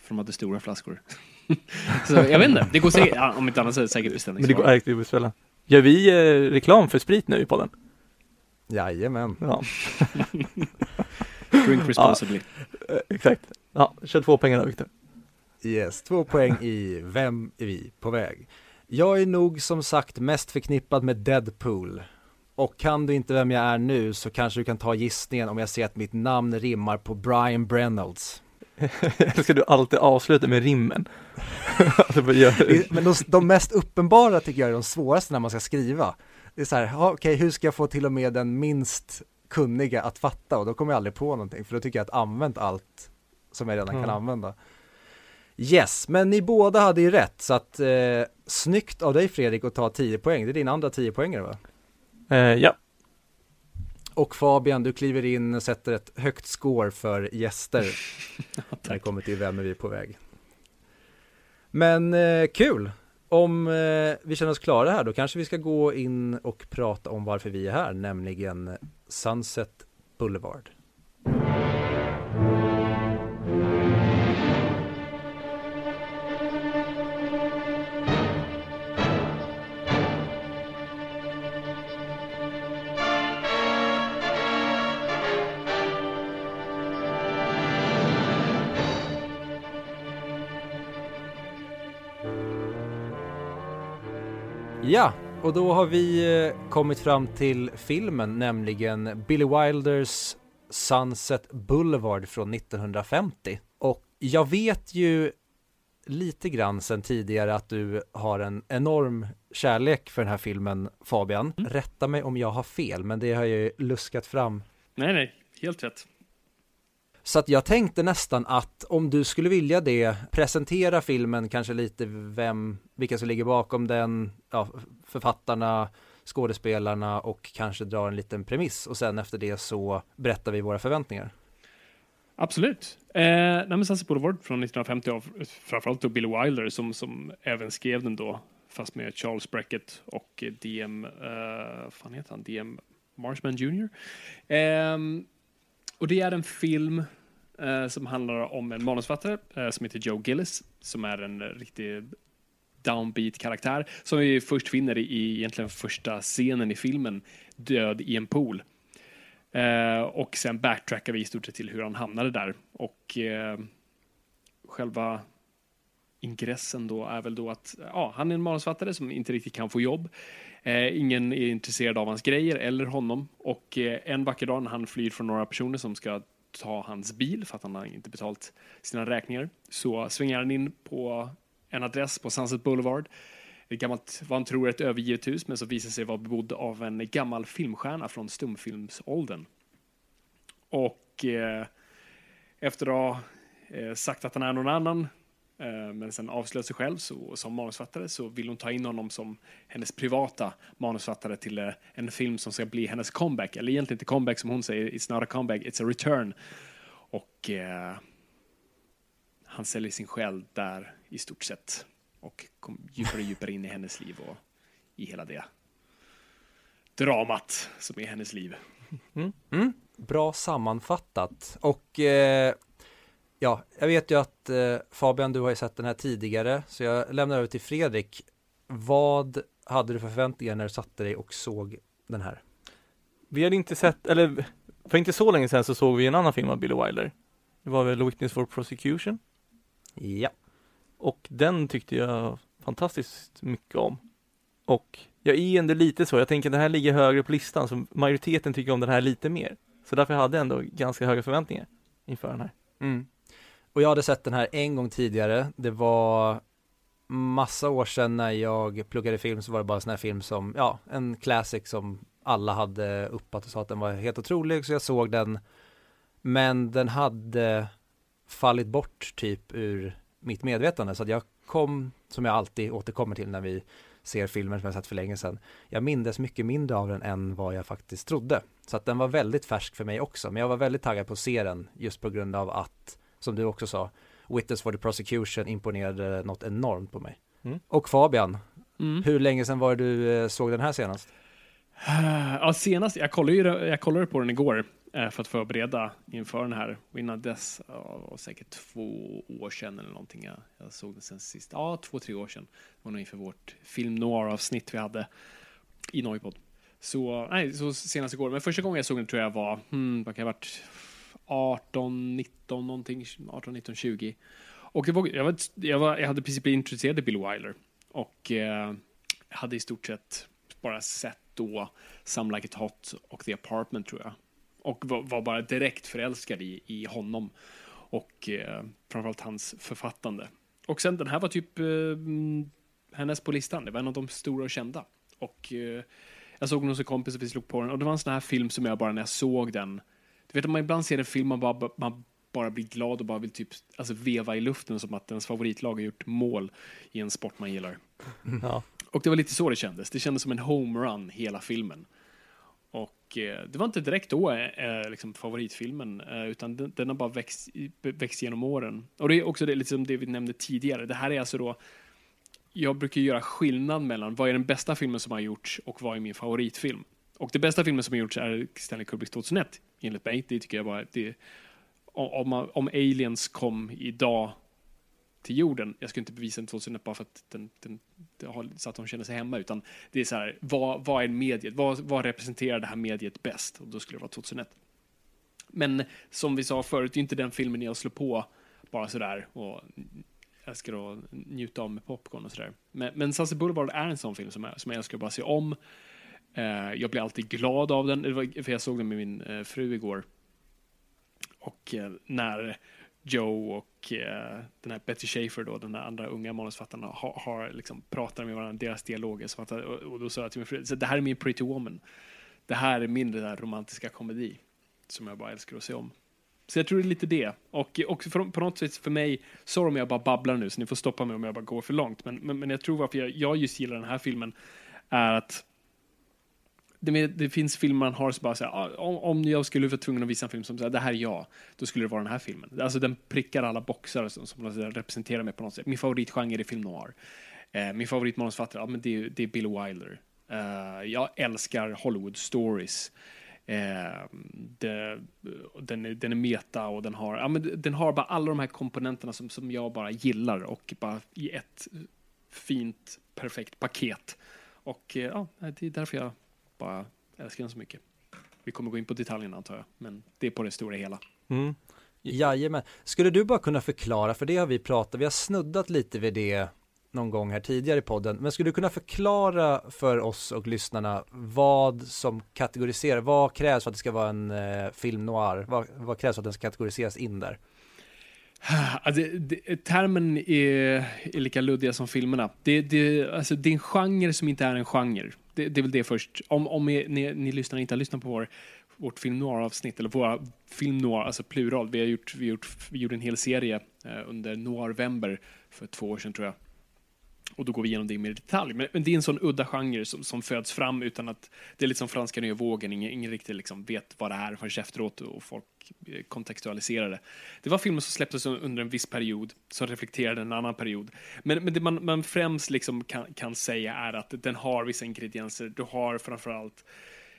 för de hade stora flaskor. *laughs* så jag vet inte. Det går säkert, ja, om inte annat så är det säkert Men det går att beställa. Gör vi eh, reklam för sprit nu i podden? Jajamän. Ja, *laughs* Drink responsibly. eh, exakt. Ja, kör två pengar då Viktor. Yes, två poäng i Vem är vi på väg? Jag är nog som sagt mest förknippad med Deadpool. Och kan du inte vem jag är nu så kanske du kan ta gissningen om jag ser att mitt namn rimmar på Brian. Eller *laughs* ska du alltid avsluta med rimmen? *laughs* alltså, Men de, de mest uppenbara tycker jag är de svåraste när man ska skriva. Det är så här, okej hur ska jag få till och med den minst kunniga att fatta? Och då kommer jag aldrig på någonting, för då tycker jag att använt allt som jag redan kan Mm. använda. Yes, men ni båda hade ju rätt, så att eh, snyggt av dig Fredrik att ta 10 poäng. Det är din andra 10 poängare va? Eh, ja, Och Fabian, du kliver in och sätter ett högt score för gäster *laughs* när det kommer till Vem är vi på väg? Men eh, kul! Om eh, vi känner oss klara här då kanske vi ska gå in och prata om varför vi är här, nämligen Sunset Boulevard. Ja, och då har vi eh, kommit fram till filmen, nämligen Billy Wilders Sunset Boulevard från 1950. Och jag vet ju lite grann sen tidigare att du har en enorm kärlek för den här filmen Fabian. Mm. Rätta mig om jag har fel, men det har jag ju luskat fram. Nej, nej, helt rätt. Så att jag tänkte nästan att om du skulle vilja det, presentera filmen kanske lite vem, vilka som ligger bakom den, ja, författarna, skådespelarna och kanske dra en liten premiss och sen efter det så berättar vi våra förväntningar. Absolut. Eh, nej, men Sunset Boulevard från 1950 av framförallt då Billy Wilder som, som även skrev den då, fast med Charles Brackett och DM, eh, eh fan heter han, DM Marshman Jr. Eh, och det är en film eh, som handlar om en manusfattare eh, som heter Joe Gillis, som är en riktig downbeat karaktär som vi först finner i egentligen första scenen i filmen, död i en pool. Eh, och sen backtrackar vi i stort sett till hur han hamnade där. Och eh, själva ingressen då är väl då att ja, han är en manusfattare som inte riktigt kan få jobb. Eh, ingen är intresserad av hans grejer eller honom. Och eh, en vacker dag när han flyr från några personer som ska ta hans bil för att han har inte betalt sina räkningar så svänger han in på en adress på Sunset Boulevard ett gammalt, vad han tror är ett övergivet hus, men som visar sig vara bebodd av en gammal filmstjärna från stumfilmsåldern. Och eh, efter att ha eh, sagt att han är någon annan, Eh, men sen avslöjar sig själv så, som manusfattare, så vill hon ta in honom som hennes privata manusfattare till eh, en film som ska bli hennes comeback, eller egentligen inte comeback som hon säger, it's not a comeback, it's a return. Och eh, han säljer sin själ där i stort sett och kom djupare och djupare in i hennes liv och i hela det dramat som är hennes liv. Mm. mm. Bra sammanfattat. Och eh, ja, jag vet ju att eh, Fabian, du har ju sett den här tidigare, så jag lämnar över till Fredrik. Vad hade du för förväntningar när du satte dig och såg den här? Vi hade inte sett, eller för inte så länge sedan så såg vi en annan film av Billy Wilder. Det var väl Witness for Prosecution. Ja. Och den tyckte jag fantastiskt mycket om. Och jag är ändå lite så, jag tänker att den här ligger högre på listan, så majoriteten tycker om den här lite mer. Så därför hade jag ändå ganska höga förväntningar inför den här. Mm. Och jag hade sett den här en gång tidigare. Det var massa år sedan när jag pluggade film så var det bara en sån här film som, ja, en classic som alla hade uppat och sa att den var helt otrolig så jag såg den. Men den hade fallit bort typ ur mitt medvetande så att jag kom, som jag alltid återkommer till när vi ser filmer som jag sett för länge sedan. Jag mindes mycket mindre av den än vad jag faktiskt trodde. Så att den var väldigt färsk för mig också. Men jag var väldigt taggad på att se den just på grund av att, som du också sa, Witness for the Prosecution imponerade något enormt på mig. Mm. Och Fabian, Mm. hur länge sedan var det du eh, såg den här senast? *sighs* Ja, senast, jag kollade, ju, jag kollade på den igår eh, för att förbereda inför den här. Och innan dess, ja, det var säkert två år sedan eller någonting. Jag, jag såg den sen sist. Ja, två, tre år sedan. Det var nog inför vårt film noir-avsnitt vi hade i Noipod. Så, nej, så senast igår. Men första gången jag såg den tror jag var, hmm, vad kan jag ha varit 18, 19 någonting, 18, 19, 20. Och var, jag, var, jag, var, jag hade precis blivit introducerad till Bill Wilder. Och eh, hade i stort sett bara sett då Some Like It Hot och The Apartment tror jag. Och var, var bara direkt förälskad i, i honom. Och eh, framförallt hans författande. Och sen den här var typ eh, hennes på listan. Det var en av de stora och kända. Och eh, jag såg den hos en kompis och vi slog på den. Och det var en sån här film som jag bara när jag såg den. Du vet om man ibland ser en film man bara, man bara blir glad och bara vill typ alltså, veva i luften som att ens favoritlag har gjort mål i en sport man gillar. Ja. Och det var lite så det kändes. Det kändes som en homerun hela filmen. Och eh, det var inte direkt då eh, liksom favoritfilmen, eh, utan den, den har bara växt, växt genom åren. Och det är också det, liksom det vi nämnde tidigare. Det här är alltså då, jag brukar göra skillnad mellan vad är den bästa filmen som har gjorts och vad är min favoritfilm. Och det bästa filmen som har gjorts är Stanley Kubricks 2001, enligt mig. Det tycker jag bara, det, om, om, aliens kom idag till jorden. Jag skulle inte bevisa den 2001 bara för att den, den, den har, så att de känner sig hemma, utan det är så här, vad, vad är mediet? Vad, vad representerar det här mediet bäst? Och då skulle det vara 2001. Men som vi sa förut, det är inte den filmen jag slår på bara sådär och älskar att njuta av med popcorn och sådär. Men, men Sunset Boulevard är en sån film som jag, som jag älskar att bara se om. Eh, jag blir alltid glad av den, var, för jag såg den med min eh, fru igår. Och eh, när Joe och eh, den här Betty Schaefer då, den här andra unga manusförfattaren har, har liksom pratar med varandra, deras dialoger. Så att, eh, och, och då sa jag till min fru, så det här är min Pretty Woman. Det här är min där romantiska komedi som jag bara älskar att se om. Så jag tror det är lite det. Och eh, också för, på något sätt för mig, sorry om jag bara babblar nu, så ni får stoppa mig om jag bara går för långt. Men, men, men jag tror varför jag, jag just gillar den här filmen är att det, det, finns filmer man har så bara så här, ah, om, om jag skulle vara tvungen att visa en film som säger det här är jag, då skulle det vara den här filmen. Alltså den prickar alla boxar som, som representerar mig på något sätt. Min favoritgenre är film noir. Eh, min favoritmanusförfattare, ja, men det, det är Bill Wilder. Uh, jag älskar Hollywood stories. Uh, det, den, är, den är meta och den har, ja, men den har bara alla de här komponenterna som, som jag bara gillar och bara i ett fint, perfekt paket. Och uh, ja, det är därför jag bara älskar den så mycket. Vi kommer gå in på detaljerna antar jag, men det är på det stora hela. Mm. Jajamän. Skulle du bara kunna förklara, för det har vi pratat, vi har snuddat lite vid det någon gång här tidigare i podden, men skulle du kunna förklara för oss och lyssnarna vad som kategoriserar, vad krävs för att det ska vara en eh, film noir? Vad, vad krävs för att den ska kategoriseras in där? Alltså, det, termen är, är, lika luddiga som filmerna. Det, det, alltså, det är en genre som inte är en genre. Det, det är väl det först. Om, om ni, ni, ni lyssnar inte har lyssnat på vår, vårt film noir-avsnitt, eller våra film noir, alltså plural. Vi, har gjort, vi, gjort, vi gjorde en hel serie eh, under noir-vember för två år sedan tror jag. Och då går vi igenom det mer i detalj. Men, men, det är en sån udda genre som, som föds fram utan att det är lite som franska nya vågen. Ingen, ingen riktigt liksom vet vad det är förrän efteråt och folk eh, kontextualiserar det. Det var filmer som släpptes under en viss period som reflekterade en annan period. Men, men det man, man främst liksom kan, kan säga är att den har vissa ingredienser. Du har framförallt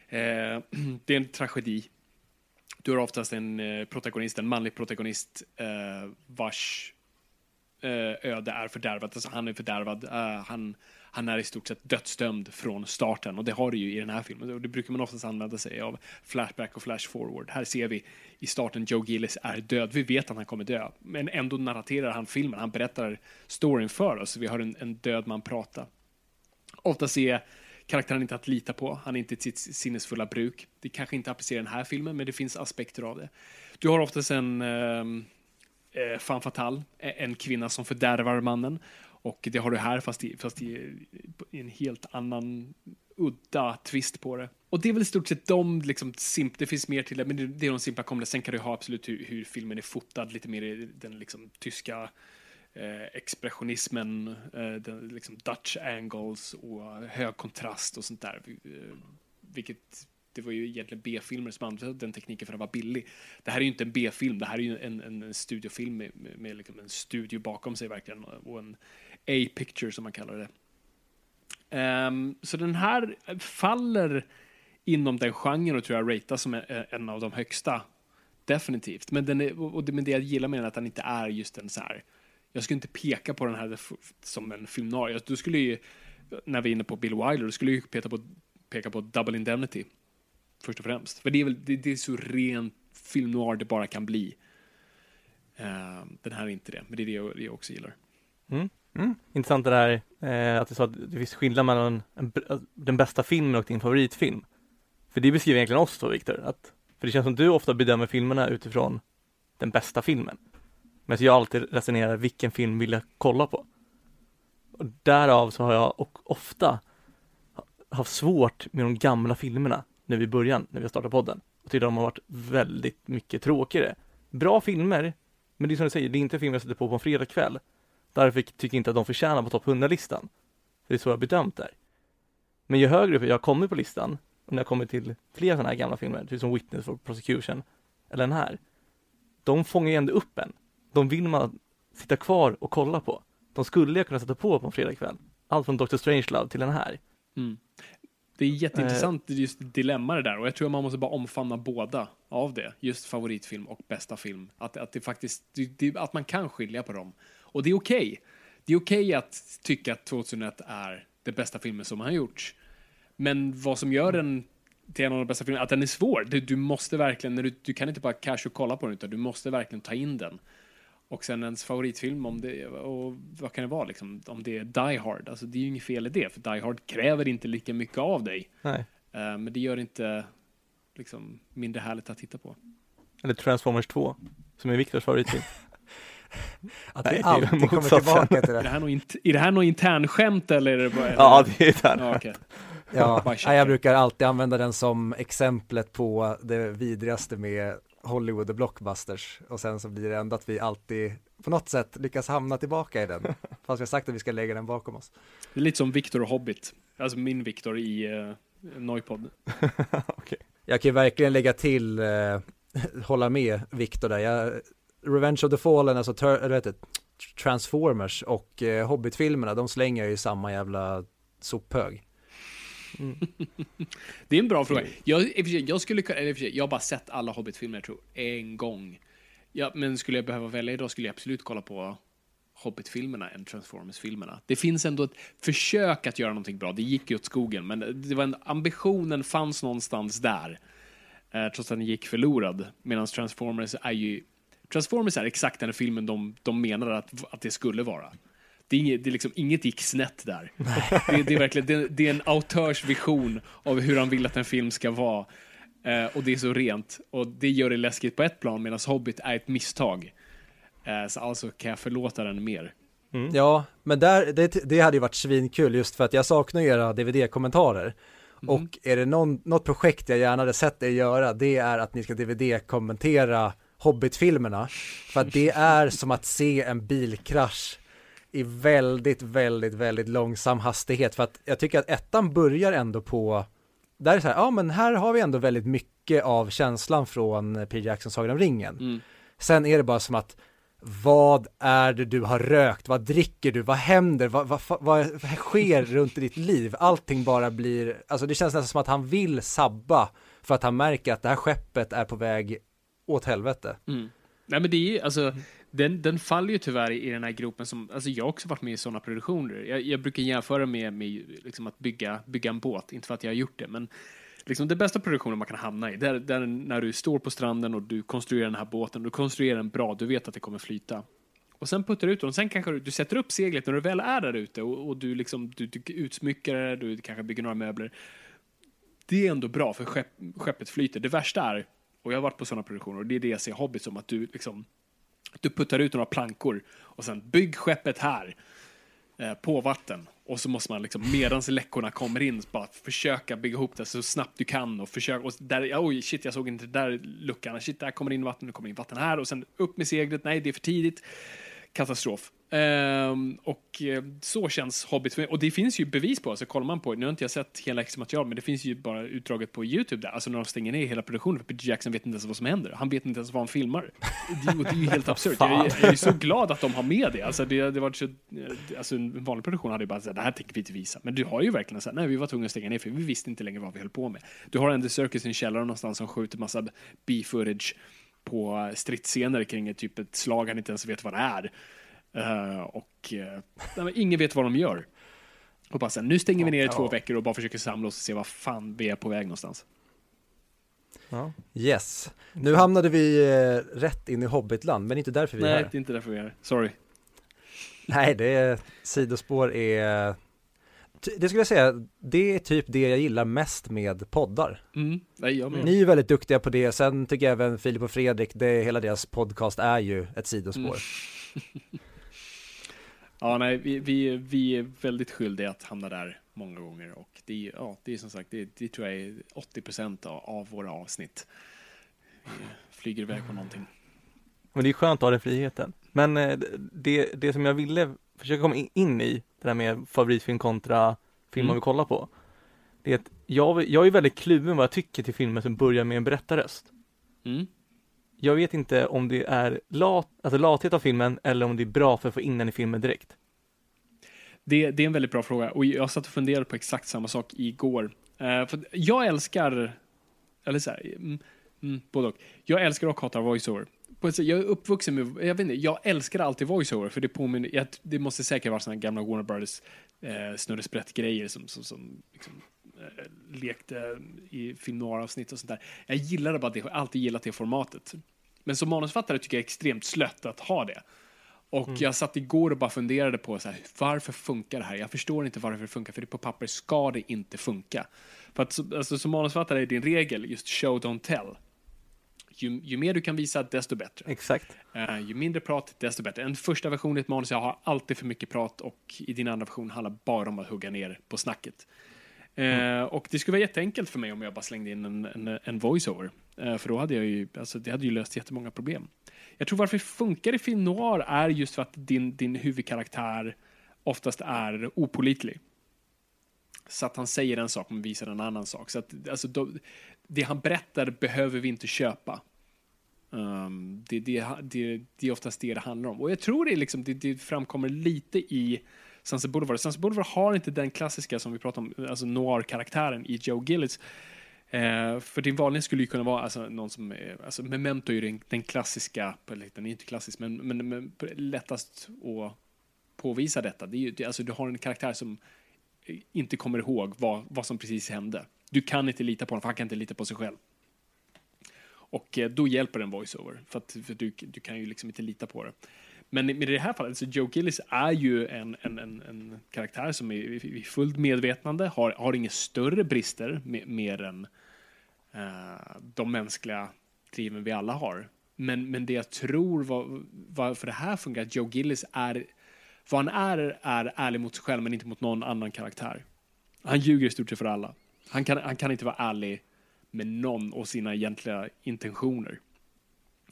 eh, *clears throat* det är en tragedi. Du har oftast en eh, protagonist, en manlig protagonist eh, vars Eh, öde är fördärvat. Alltså han är fördärvad. Uh, han, han är i stort sett dödsdömd från starten och det har du ju i den här filmen. Och det brukar man oftast använda sig av flashback och flash forward. Här ser vi i starten Joe Gillis är död. Vi vet att han kommer dö, men ändå narraterar han filmen. Han berättar storyn för oss. Vi har en, en död man prata. Oftast är karaktären inte att lita på. Han är inte sitt sinnesfulla bruk. Det kanske inte applicerar den här filmen, men det finns aspekter av det. Du har oftast en um, eh, fan fatal, en kvinna som fördärvar mannen. Och det har du här fast i, fast i, i en helt annan udda twist på det. Och det är väl i stort sett de, liksom, simp det finns mer till det, men det, det är de simpla kommande. Sen kan du ha absolut hur, hur, filmen är fotad, lite mer i den liksom, tyska eh, expressionismen, eh, den, liksom Dutch angles och eh, hög kontrast och sånt där. Eh, vilket det var ju egentligen B-filmer som använde den tekniken för att vara billig. Det här är ju inte en B-film, det här är ju en, en, en studiofilm med, med, med liksom en studio bakom sig verkligen och en A-picture som man kallar det. Um, så den här faller inom den genren och tror jag ratas som en av de högsta. Definitivt. Men, den är, och det, men det jag gillar med den är att den inte är just en så här. Jag skulle inte peka på den här som en filmnarie. noir. Du skulle ju, när vi är inne på Bill Wilder, du skulle ju peka på, peka på Double Indemnity först och främst. För det är, väl, det, det är så ren film noir det bara kan bli. Uh, den här är inte det, men det är det jag, det jag också gillar. Mm. Mm. Intressant det där eh, att du sa att det finns skillnad mellan en, den bästa filmen och din favoritfilm. För det beskriver egentligen oss då, Viktor. Att, för det känns som du ofta bedömer filmerna utifrån den bästa filmen. Men jag alltid resonerar, vilken film vill jag kolla på? Och därav så har jag och ofta haft svårt med de gamla filmerna nu i början, när vi startade podden. Och tyckte de har varit väldigt mycket tråkigare. Bra filmer, men det är som du säger, det är inte filmer jag sätter på på en fredagkväll. Därför tycker jag inte att de förtjänar på topp 100-listan. Det är så jag bedömt det. Men ju högre upp jag kommer på listan, och när jag kommer till fler sådana här gamla filmer, typ som Witness for Prosecution, eller den här, de fångar ju ändå upp en. De vill man sitta kvar och kolla på. De skulle jag kunna sätta på på en fredagkväll. Allt från Dr. Strangelove till den här. Mm. Det är jätteintressant eh. just dilemma det där och jag tror man måste bara omfamna båda av det. Just favoritfilm och bästa film. Att, att det faktiskt, det, att man kan skilja på dem. Och det är okej. Okay. Det är okej okay att tycka att 2001 är den bästa filmen som har gjorts. Men vad som gör den till en av de bästa filmerna, att den är svår. Du, du måste verkligen, när du, du kan inte bara casual kolla på den utan du måste verkligen ta in den. Och sen ens favoritfilm, om det, och vad kan det vara liksom, om det är Die Hard, alltså det är ju inget fel i det, för Die Hard kräver inte lika mycket av dig. Nej. Uh, men det gör inte liksom mindre härligt att titta på. Eller Transformers 2, som är Viktors favoritfilm. *laughs* *laughs* Att Nej, vi det är alltid kommer motsatsen. tillbaka till Är det det. här något, int- är det här något internskämt eller är det bara... Ja, det är där. Ja, okej. Ja, nej, jag brukar alltid använda den som exemplet på det vidrigaste med Hollywood och blockbusters och sen så blir det ändå att vi alltid på något sätt lyckas hamna tillbaka i den *laughs* fast vi har sagt att vi ska lägga den bakom oss. Det är lite som Victor och Hobbit. Alltså min Victor i uh, Noipod. *laughs* Jag kan ju verkligen lägga till, eh, *laughs* hålla med Viktor där. Jag, Revenge of the Fallen, alltså ter, eller vet det, Transformers och eh, Hobbit-filmerna, de slänger ju samma jävla sophög. Mm. Det är en bra fråga. Jag, för sig, jag skulle eller jag har bara sett alla Hobbit-filmer, jag tror, en gång. Ja, men skulle jag behöva välja idag skulle jag absolut kolla på Hobbit-filmerna än Transformers-filmerna. Det finns ändå ett försök att göra någonting bra. Det gick ju åt skogen, men det var en, ambitionen fanns någonstans där. Eh, trots att den gick förlorad. Medan Transformers är ju... Transformers är exakt den filmen de, de menar att, att det skulle vara. Det är, inget, det är liksom, inget gick snett där. Det, det är verkligen det, det är en autörs vision av hur han vill att en film ska vara. Eh, och det är så rent. Och det gör det läskigt på ett plan, medan Hobbit är ett misstag. Eh, så alltså kan jag förlåta den mer. Ja, men där, det, det hade ju varit svinkul just för att jag saknar era DVD-kommentarer. Och är det någon, något projekt jag gärna hade sett er göra, det är att ni ska DVD-kommentera Hobbit-filmerna. För att det är som att se en bilkrasch i väldigt, väldigt, väldigt långsam hastighet. För att jag tycker att ettan börjar ändå på, där är så här, ja men här har vi ändå väldigt mycket av känslan från P. Jackson Sagan om ringen. Mm. Sen är det bara som att vad är det du har rökt? Vad dricker du? Vad händer? Vad, vad, vad, vad sker *laughs* runt i ditt liv? Allting bara blir, alltså det känns nästan som att han vill sabba för att han märker att det här skeppet är på väg åt helvete. Mm. Nej men det är ju, alltså, den, den faller ju tyvärr i den här gropen som, alltså jag har också varit med i sådana produktioner. Jag, jag brukar jämföra med, med liksom att bygga, bygga en båt, inte för att jag har gjort det, men liksom det bästa produktionen man kan hamna i, det är, det är när du står på stranden och du konstruerar den här båten, du konstruerar den bra, du vet att det kommer flyta. Och sen puttar du ut den och sen kanske du, du sätter upp seglet när du väl är där ute och, och du liksom, du, du utsmyckar det, du kanske bygger några möbler. Det är ändå bra för skepp, skeppet flyter. Det värsta är, och jag har varit på sådana produktioner och det är det jag ser Hobbit som, att du liksom du puttar ut några plankor och sen bygg skeppet här eh, på vatten. Och så måste man liksom medans läckorna kommer in bara försöka bygga ihop det så snabbt du kan och försöka och där, oj shit jag såg inte där luckan, shit där kommer in vatten, nu kommer in vatten här och sen upp med seglet, nej det är för tidigt. Katastrof. Ehm, och eh, så känns Hobbit, och det finns ju bevis på, alltså kollar man på, nu har inte jag sett hela extra material, men det finns ju bara utdraget på YouTube där, alltså när de stänger ner hela produktionen, för Peter Jackson vet inte ens vad som händer, han vet inte ens vad han filmar. Det, det är ju helt absurt. Jag, är- jag är så glad att de har med det, alltså det, det var så, eh, alltså en vanlig produktion hade ju bara sagt, det här tänker vi inte visa, men du har ju verkligen sagt, nej vi var tvungna att stänga ner, för vi visste inte längre vad vi höll på med. Du har Andy Serkis i en källare någonstans som skjuter massa B-footage på stridsscener kring ett, typ ett slag han inte ens vet vad det är. Eh, och nej, men ingen vet vad de gör. Och bara så här, nu stänger vi ner i två veckor och bara försöker samla oss och se vad fan vi är på väg någonstans. Ja. Yes, nu hamnade vi eh, rätt in i Hobbitland, men inte därför vi är Nej, här. det är inte därför vi är här. Sorry. Nej, det är, sidospår är, det skulle jag säga, det är typ det jag gillar mest med poddar. Mm. Nej, jag med. Ni är ju väldigt duktiga på det, sen tycker jag även Filip och Fredrik, det, hela deras podcast är ju ett sidospår. Mm. *laughs* Ja, nej, vi, vi, vi är väldigt skyldiga att hamna där många gånger och det är, ja, det är som sagt, det, det tror jag är 80 procent av, av våra avsnitt. Vi flyger iväg på någonting. Men det är skönt att ha den friheten. Men eh, det, det som jag ville försöka komma in- i, det där med favoritfilm kontra film man Mm. vill kolla på. Det är att jag, jag är väldigt kluven vad jag tycker till filmer som börjar med en berättarröst. Mm. Jag vet inte om det är lat, alltså lathet av filmen eller om det är bra för att få in den i filmen direkt. Det, det är en väldigt bra fråga och jag satt och funderade på exakt samma sak igår. Uh, för jag älskar, eller så här, mm, mm, både och. Jag älskar och hatar voiceover. På sätt, Jag är uppvuxen med, jag vet inte, jag älskar alltid voiceover för det påminner, jag, det måste säkert vara sådana gamla Warner Brothers eh, snurresprätt-grejer som, som, som liksom, lekte i film noir-avsnitt och sånt där. Jag gillade bara det, jag har alltid gillat det formatet. Men som manusfattare tycker jag det är extremt slött att ha det. Och jag satt igår och bara funderade på så här, varför funkar det här? Jag förstår inte varför det funkar, för det på papper ska det inte funka. För att så- alltså, som manusfattare är din regel just show, don't tell. ju, ju mer du kan visa, desto bättre. Exakt. Eh, ju mindre prat, desto bättre. En första version i ett manus jag har alltid för mycket prat och i din andra version handlar bara om att hugga ner på snacket. Eh, och det skulle vara jätteenkelt för mig om jag bara slängde in en, en, en voiceover. Eh, för då hade jag ju, alltså det hade ju löst jättemånga problem. Jag tror varför det funkar i film noir är just för att din, din huvudkaraktär oftast är opolitlig. Så att han säger en sak men visar en annan sak. Så att, alltså, då, det han berättar behöver vi inte köpa. Um, det, det, det, det är oftast det det handlar om. Och jag tror det, är liksom, det, det framkommer lite i Sunset Boulevard. Sunset Boulevard har inte den klassiska som vi pratar om, alltså noir-karaktären i Joe Gillis. Eh, för din vanliga skulle ju kunna vara alltså, någon som, är, alltså Memento är ju den, den klassiska, eller den är inte klassisk, men, men, men lättast att påvisa detta. Det är ju, det, alltså, du har en karaktär som inte kommer ihåg vad, vad som precis hände. Du kan inte lita på honom, för han kan inte lita på sig själv. Och eh, då hjälper en voiceover, för, att, för du, du kan ju liksom inte lita på det. Men i det här fallet, så Joe Gillis är ju en, en, en, en karaktär som är fullt medvetande, har, har inga större brister med, mer än uh, de mänskliga driven vi alla har. Men, men det jag tror var, varför det här funkar, att Joe Gillis är, vad han är, är ärlig mot sig själv men inte mot någon annan karaktär. Han ljuger i stort sett för alla. Han kan, han kan inte vara ärlig med någon och sina egentliga intentioner.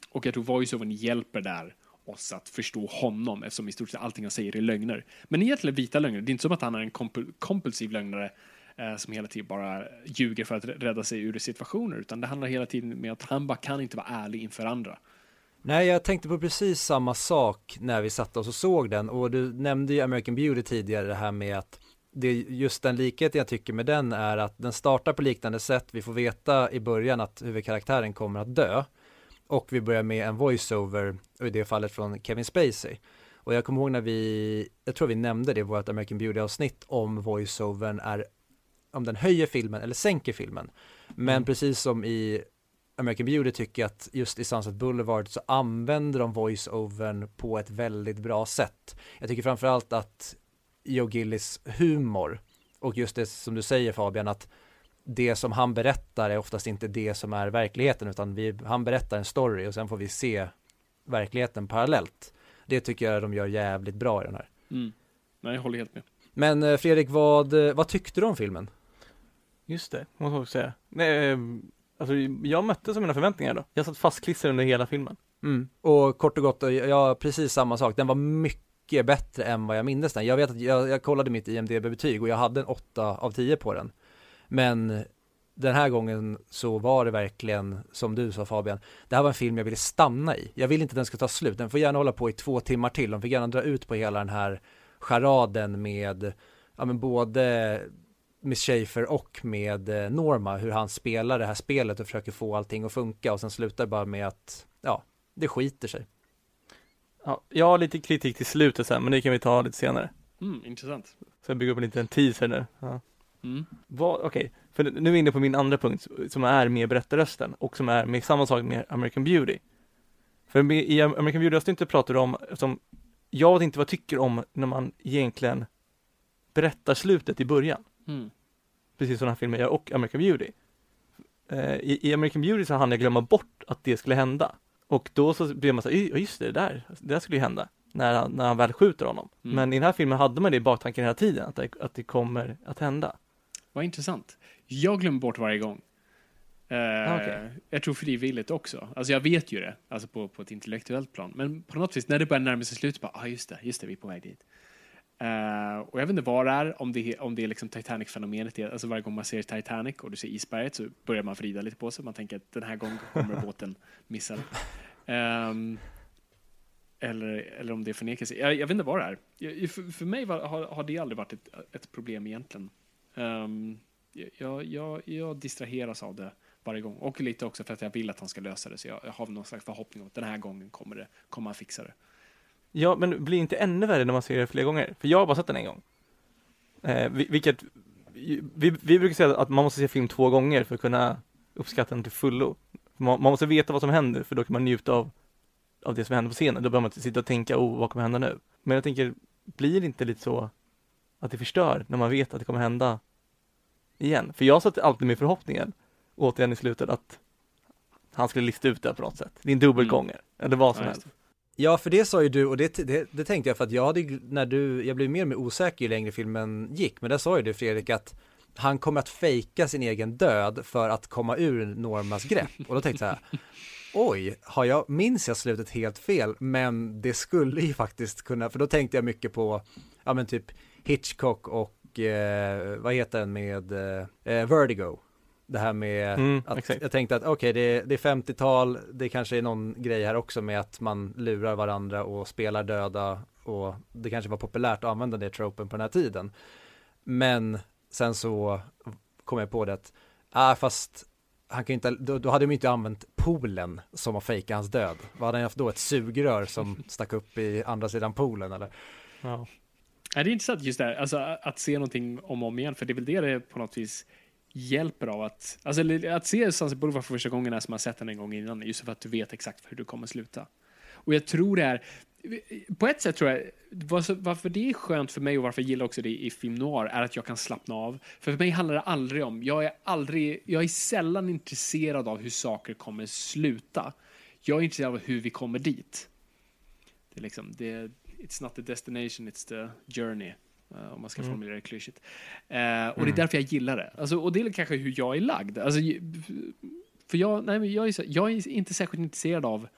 Och jag tror voiceovern hjälper där oss att förstå honom eftersom i stort sett allting han säger är lögner. Men egentligen vita lögner. Det är inte som att han är en komp kompulsiv lögnare eh, som hela tiden bara ljuger för att rädda sig ur situationer, utan det handlar hela tiden med att han bara kan inte vara ärlig inför andra. Nej, jag tänkte på precis samma sak när vi satt oss och såg den och du nämnde ju American Beauty tidigare det här med att det just den likheten jag tycker med den är att den startar på liknande sätt. Vi får veta i början att huvudkaraktären kommer att dö och vi börjar med en voiceover, och i det fallet från Kevin Spacey. Och jag kommer ihåg när vi, jag tror vi nämnde det i vårt American Beauty avsnitt om voiceovern är, om den höjer filmen eller sänker filmen. Men mm. precis som i American Beauty tycker jag att just i Sunset Boulevard så använder de voiceovern på ett väldigt bra sätt. Jag tycker framförallt att Joe Gillis humor och just det som du säger Fabian att det som han berättar är oftast inte det som är verkligheten utan vi, han berättar en story och sen får vi se verkligheten parallellt. Det tycker jag de gör jävligt bra i den här. Mm. Nej, jag håller helt med. Men eh, Fredrik, vad, eh, vad tyckte du om filmen? Just det, måste jag också säga. Nej, eh, alltså jag mötte som mina förväntningar då. Jag satt fastklistrad under hela filmen. Mm. Och kort och gott, ja precis samma sak. Den var mycket bättre än vad jag minns den. Jag vet att jag, jag kollade mitt IMDB-betyg och jag hade en 8 av 10 på den. Men den här gången så var det verkligen, som du sa Fabian, det här var en film jag ville stanna i. Jag vill inte att den ska ta slut, den får gärna hålla på i två timmar till. De fick gärna dra ut på hela den här charaden med, ja men både Miss Schaefer och med eh, Norma, hur han spelar det här spelet och försöker få allting att funka och sen slutar bara med att, ja, det skiter sig. Ja, jag har lite kritik till slutet sen, men det kan vi ta lite senare. Mm, intressant. Så jag bygger upp en liten teaser nu. Ja. Mm. Okej, okay. för nu är vi inne på min andra punkt som är med berättarrösten och som är med samma sak med American Beauty. För med, i American Beauty avsnittet pratar om, som jag vet inte vad jag tycker om när man egentligen berättar slutet i början. Mm. Precis som den här filmen gör och American Beauty. Eh, i, I American Beauty så hann jag glömma bort att det skulle hända. Och då så blev man så här, just det, det där, det där skulle ju hända. När han, när han väl skjuter honom. Mm. Men i den här filmen hade man det i baktanken hela tiden, att det, att det kommer att hända. Vad intressant. Jag glömmer bort varje gång. Uh, ah, okay. Jag tror frivilligt också. Alltså jag vet ju det, alltså på, på ett intellektuellt plan. Men på något vis, när det börjar närma sig slutet, bara, ah just det, just det, vi är på väg dit. Uh, och jag vet inte vad det är, om det, om det är liksom Titanic-fenomenet, alltså varje gång man ser Titanic och du ser isberget så börjar man vrida lite på sig, man tänker att den här gången kommer båten *laughs* missa. Um, eller, eller om det är förnekelse. Jag, jag vet inte vad det är. Jag, för, för mig var, har, har det aldrig varit ett, ett problem egentligen. Um, jag, jag, jag distraheras av det varje gång. Och lite också för att jag vill att han ska lösa det. Så jag, jag har någon slags förhoppning om att den här gången kommer, det, kommer han fixa det. Ja, men blir inte ännu värre när man ser det fler gånger? För jag har bara sett den en gång. Eh, vilket, vi, vi brukar säga att man måste se film två gånger för att kunna uppskatta den till fullo. Man, man måste veta vad som händer, för då kan man njuta av, av det som händer på scenen. Då behöver man inte sitta och tänka, oh, vad kommer hända nu? Men jag tänker, blir det inte lite så att det förstör när man vet att det kommer hända igen? För jag satte alltid med förhoppningen, återigen i slutet, att han skulle lista ut det på något sätt. Din dubbelgånger, eller vad som Ja, helst. Ja, för det sa ju du och det, det, det tänkte jag för att jag hade när du, jag blev mer och mer osäker ju längre filmen gick, men där sa ju du Fredrik att han kommer att fejka sin egen död för att komma ur Normas grepp. Och då tänkte jag så här, *laughs* oj, har jag, minns jag slutet helt fel? Men det skulle ju faktiskt kunna, för då tänkte jag mycket på, ja men typ Hitchcock och, eh, vad heter den med, eh, Vertigo. Det här med Mm, att exakt. jag tänkte att okej, det, det är 50-tal, det kanske är någon grej här också med att man lurar varandra och spelar döda och det kanske var populärt att använda det tropen på den här tiden. Men sen så kom jag på det att, ah, fast han kan inte, då, då hade de inte använt poolen som att fejka hans död. Vad hade han haft då? Ett sugrör som stack upp i andra sidan poolen eller? Ja. Ja, det är intressant just det här, alltså att se någonting om och om igen, för det är väl det det på något vis hjälper av att, alltså att se Sunset Boulevard för första gången är som att sett den en gång innan, just för att du vet exakt hur du kommer sluta. Och jag tror det är, på ett sätt tror jag, varför varför det är skönt för mig och varför jag gillar också det i film noir är att jag kan slappna av. För för mig handlar det aldrig om, jag är aldrig, jag är sällan intresserad av hur saker kommer sluta. Jag är intresserad av hur vi kommer dit. Det är liksom, det, it's not the destination, it's the journey. eh, om man ska Mm. formulera det klyschigt. Eh, och det är därför jag gillar det. Alltså, och det är kanske hur jag är lagd. Alltså, för jag, nej, men jag, är jag är inte särskilt intresserad av...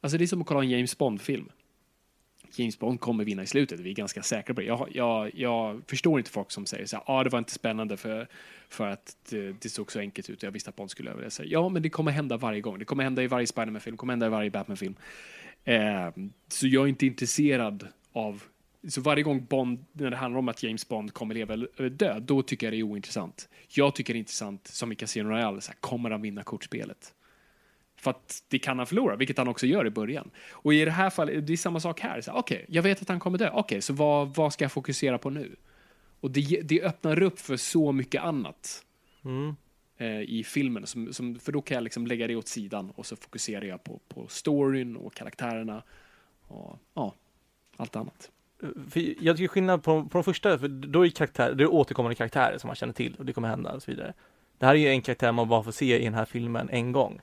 Alltså det är som att kolla en James Bond-film. James Bond kommer vinna i slutet, vi är ganska säkra på det. Jag, jag, jag förstår inte folk som säger så här, ah, det var inte spännande för, för att det, det såg så enkelt ut och jag visste att Bond skulle överleva. Ja, men det kommer hända varje gång. Det kommer hända i varje Spiderman-film, det kommer hända i varje Batman-film. Ehm, så jag är inte intresserad av... Så varje gång Bond, när det handlar om att James Bond kommer leva eller dö, då tycker jag det är ointressant. Jag tycker det är intressant, som i Casino Royale, så här, kommer han vinna kortspelet? För att det kan han förlora, vilket han också gör i början. Och i det här fallet, det är samma sak här. Okej, okay, jag vet att han kommer dö. Okej, så vad, vad ska jag fokusera på nu? Och det, det öppnar upp för så mycket annat Mm eh, i filmen. Som, som, för då kan jag liksom lägga det åt sidan och så fokuserar jag på, på storyn och karaktärerna och ja, allt annat. Eh, för jag tycker skillnad på, på de första, för då är karaktär, det är återkommande karaktärer som man känner till och det kommer hända och så vidare. Det här är ju en karaktär man bara får se i den här filmen en gång.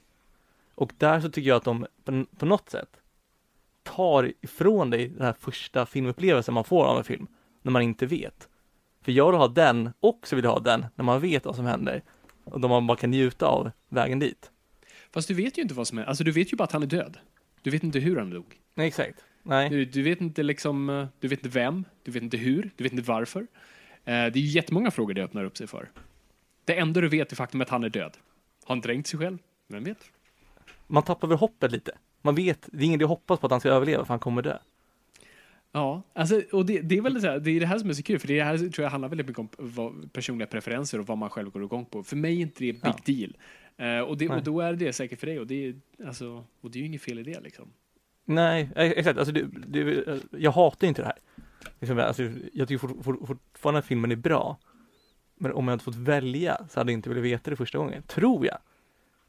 Och där så tycker jag att de på, på något sätt tar ifrån dig den här första filmupplevelsen man får av en film, när man inte vet. För jag vill ha den och så vill jag ha den när man vet vad som händer och då man bara kan njuta av vägen dit. Fast du vet ju inte vad som är, alltså du vet ju bara att han är död. Du vet inte hur han dog. Nej, exakt. Nej. Du, du vet inte liksom, eh, du vet inte vem, du vet inte hur, du vet inte varför. Eh, Det är ju jättemånga frågor det öppnar upp sig för. Det enda du vet är faktum att han är död. Har han dränkt sig själv? Vem vet? Man tappar väl hoppet lite. Man vet, det är ingen idé att hoppas på att han ska överleva för han kommer dö. Ja, alltså, och det, det är väl så här, det är det här som är så kul, för det här tror jag handlar väldigt mycket om vad, personliga preferenser och vad man själv går igång på. För mig är inte det big Ja. deal. Eh, och, det, Nej. och då är det säkert för dig, och det är, alltså, och det är ju inget fel i det liksom. Nej, eh, exakt. Alltså det, det, jag hatar inte det här. Liksom, alltså, jag tycker fort, fort, fortfarande att filmen är bra. Men om jag hade fått välja så hade jag inte velat veta det första gången, tror jag.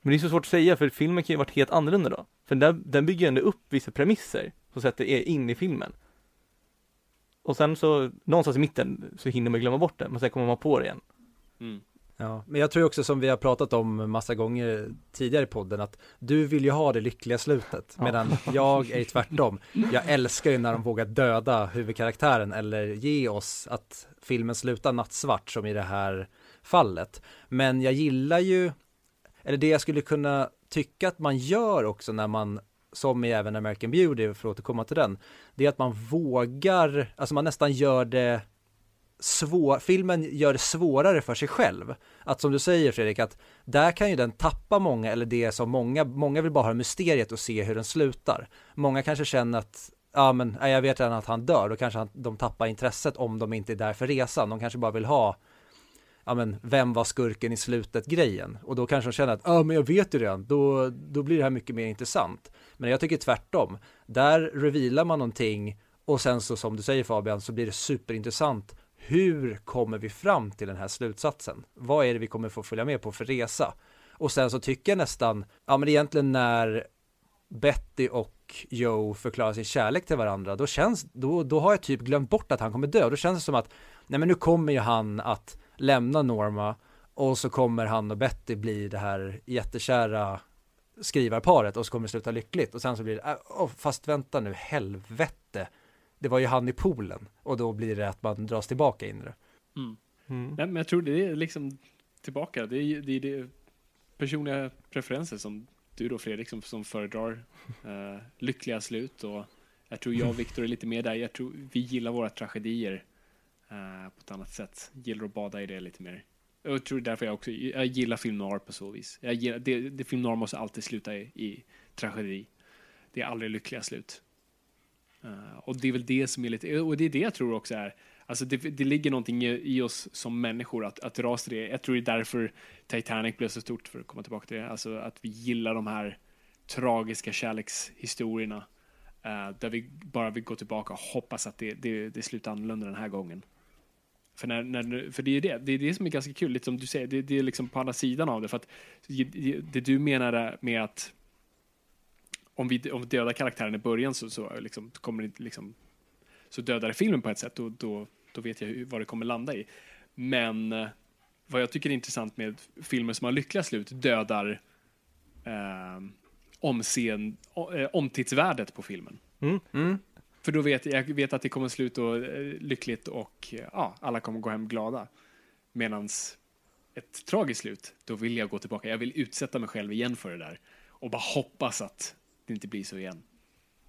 Men det är så svårt att säga för filmen kan ju varit helt annorlunda då. För den, den bygger ändå upp vissa premisser som sätter er in i filmen. Och sen så, någonstans i mitten så hinner man glömma bort det, men sen kommer man på det igen. Mm. Ja, men jag tror också som vi har pratat om massa gånger tidigare i podden att du vill ju ha det lyckliga slutet Ja. medan jag är tvärtom. Jag älskar ju när de vågar döda huvudkaraktären eller ge oss att filmen slutar nattsvart som i det här fallet. Men jag gillar ju, eller det jag skulle kunna tycka att man gör också när man som i även American Beauty, för att återkomma till den, det är att man vågar, alltså man nästan gör det svår, filmen gör det svårare för sig själv. Att som du säger Fredrik, att där kan ju den tappa många, eller det som många, många vill bara ha mysteriet och se hur den slutar. Många kanske känner att, ja men jag vet redan att han dör, då kanske han, de tappar intresset om de inte är där för resan. De kanske bara vill ha, ja men vem var skurken i slutet grejen? Och då kanske de känner att, ja men jag vet ju redan, då, då blir det här mycket mer intressant. Men jag tycker tvärtom, där revealar man någonting och sen så som du säger Fabian så blir det superintressant hur kommer vi fram till den här slutsatsen? Vad är det vi kommer få följa med på för resa? Och sen så tycker jag nästan, ja men egentligen när Betty och Joe förklarar sin kärlek till varandra, då känns, då, då har jag typ glömt bort att han kommer dö. Då känns det som att, nej men nu kommer ju han att lämna Norma och så kommer han och Betty bli det här jättekära skrivarparet och så kommer det sluta lyckligt och sen så blir det, oh, fast vänta nu, helvete. Det var ju han i poolen och då blir det att man dras tillbaka in i det. Mm. Mm. Nej, men jag tror det är liksom tillbaka. Det är, det är det personliga preferenser som du då Fredrik som, som föredrar uh, lyckliga slut och jag tror jag och Viktor är lite mer där. Jag tror vi gillar våra tragedier uh, på ett annat sätt. Gillar att bada i det lite mer. Jag tror därför jag också jag gillar film noir på så vis. Jag gillar, det, det film noir måste alltid sluta i, i tragedi. Det är aldrig lyckliga slut. Uh, och det är väl det som är lite, och det är det jag tror också är, alltså det, det ligger någonting i, i, oss som människor att, att dras till det. Jag tror det är därför Titanic blev så stort, för att komma tillbaka till det, alltså att vi gillar de här tragiska kärlekshistorierna. Uh, där vi bara vill gå tillbaka och hoppas att det, det, det slutar annorlunda den här gången. För, när, när, för det är det, det är det som är ganska kul, lite som du säger, det, det är liksom på andra sidan av det. För att det, det du menar med att om vi, om vi dödar karaktären i början så, så liksom, kommer det liksom, så dödar filmen på ett sätt, och då, då vet jag hur, vad det kommer landa i. Men eh, vad jag tycker är intressant med filmer som har lyckliga slut dödar eh, omseen, eh, omtidsvärdet på filmen. Mm. Mm. För då vet jag vet att det kommer sluta eh, lyckligt och eh, ja, alla kommer gå hem glada. Medans ett tragiskt slut, då vill jag gå tillbaka. Jag vill utsätta mig själv igen för det där och bara hoppas att det inte blir så igen.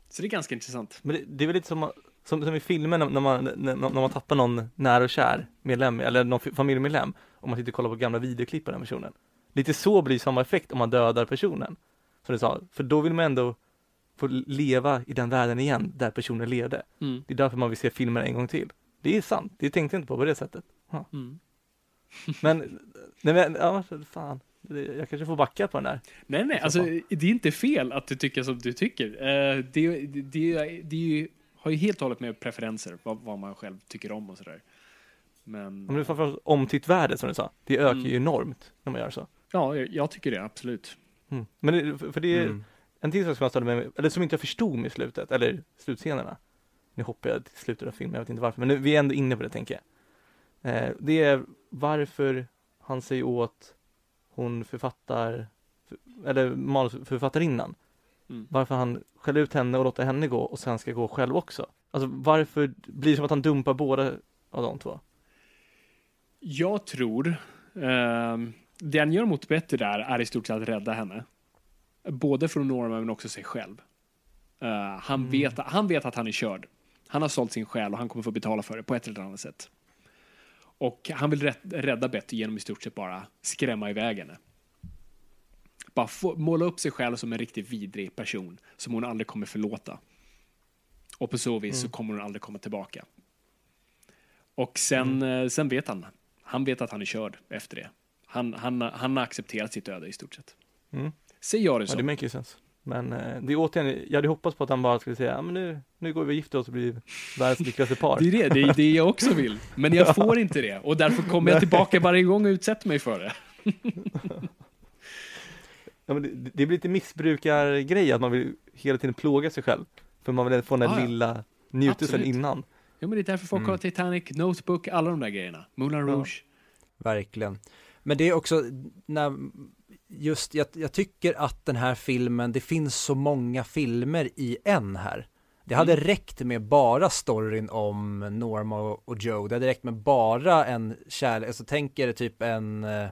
Så det är ganska intressant. Men det, det är väl lite som, som, som i filmer när, när, man, när, när man tappar någon nära och kär medlem eller någon familjemedlem och man sitter och kollar på gamla videoklipp på den personen. Lite så blir samma effekt om man dödar personen. Som du sa, för då vill man ändå få leva i den världen igen där personen levde. Mm. Det är därför man vill se filmer en gång till. Det är sant, det tänkte jag inte på på det sättet. Ja. Mm. *laughs* Men, nej men, ja, fan. Jag kanske får backa på den där. Nej, nej, alltså det är inte fel att du tycker som du tycker. Uh, det, det, det, det har ju helt och hållet med preferenser, vad, vad man själv tycker om och sådär. Men... Om du framförallt om sitt värde som du sa, det ökar Mm. ju enormt när man gör så. Ja, jag, jag tycker det, absolut. Mm. Men det, för för det är Mm. En till sak som jag störde mig eller som inte jag förstod med slutet, eller slutscenerna. Nu hoppar jag till slutet av filmen, jag vet inte varför, men nu, vi är ändå inne på det tänker jag. Eh, det är varför han säger åt hon författar, eller manusförfattarinnan, Mm. varför han skäller ut henne och låter henne gå och sen ska gå själv också. Alltså varför blir det som att han dumpar båda av de två? Jag tror, ehm, det han gör mot Betty där är i stort sett att rädda henne. Både från Norma men också sig själv. Eh, han, Mm. vet, han vet att han är körd. Han har sålt sin själ och han kommer få betala för det på ett eller annat sätt. Och han vill rätt, rädda Betty genom i stort sett bara skrämma iväg henne. Bara få, måla upp sig själv som en riktigt vidrig person som hon aldrig kommer förlåta. Och på så vis så Mm. kommer hon aldrig komma tillbaka. Och sen, eh, sen vet han. Han vet att han är körd efter det. Han, han, han har accepterat sitt öde i stort sett. Mm. Säger jag det Ja, så? det makes ju sense. Men eh, det är återigen, jag hade hoppats på att han bara skulle säga, ja men nu, nu går vi och gifter oss och blir världens lyckligaste par. Det är det, det är det jag också vill. Men jag *laughs* får inte det. Och därför kommer jag tillbaka varje gång och utsätter mig för det. *laughs* Ja, men det, det blir lite missbrukargrej att man vill hela tiden plåga sig själv. För man vill få den där Ah, ja. lilla njutelsen Absolut. innan. Ja, men det är därför folk Mm. kollar Titanic, Notebook, alla de där grejerna. Moulin Ja. Rouge. Verkligen. Men det är också när just jag, jag tycker att den här filmen, det finns så många filmer i en här. Det hade Mm. räckt med bara storyn om Norma och, Joe. Det hade räckt med bara en kärlek, alltså tänk er typ en, eh,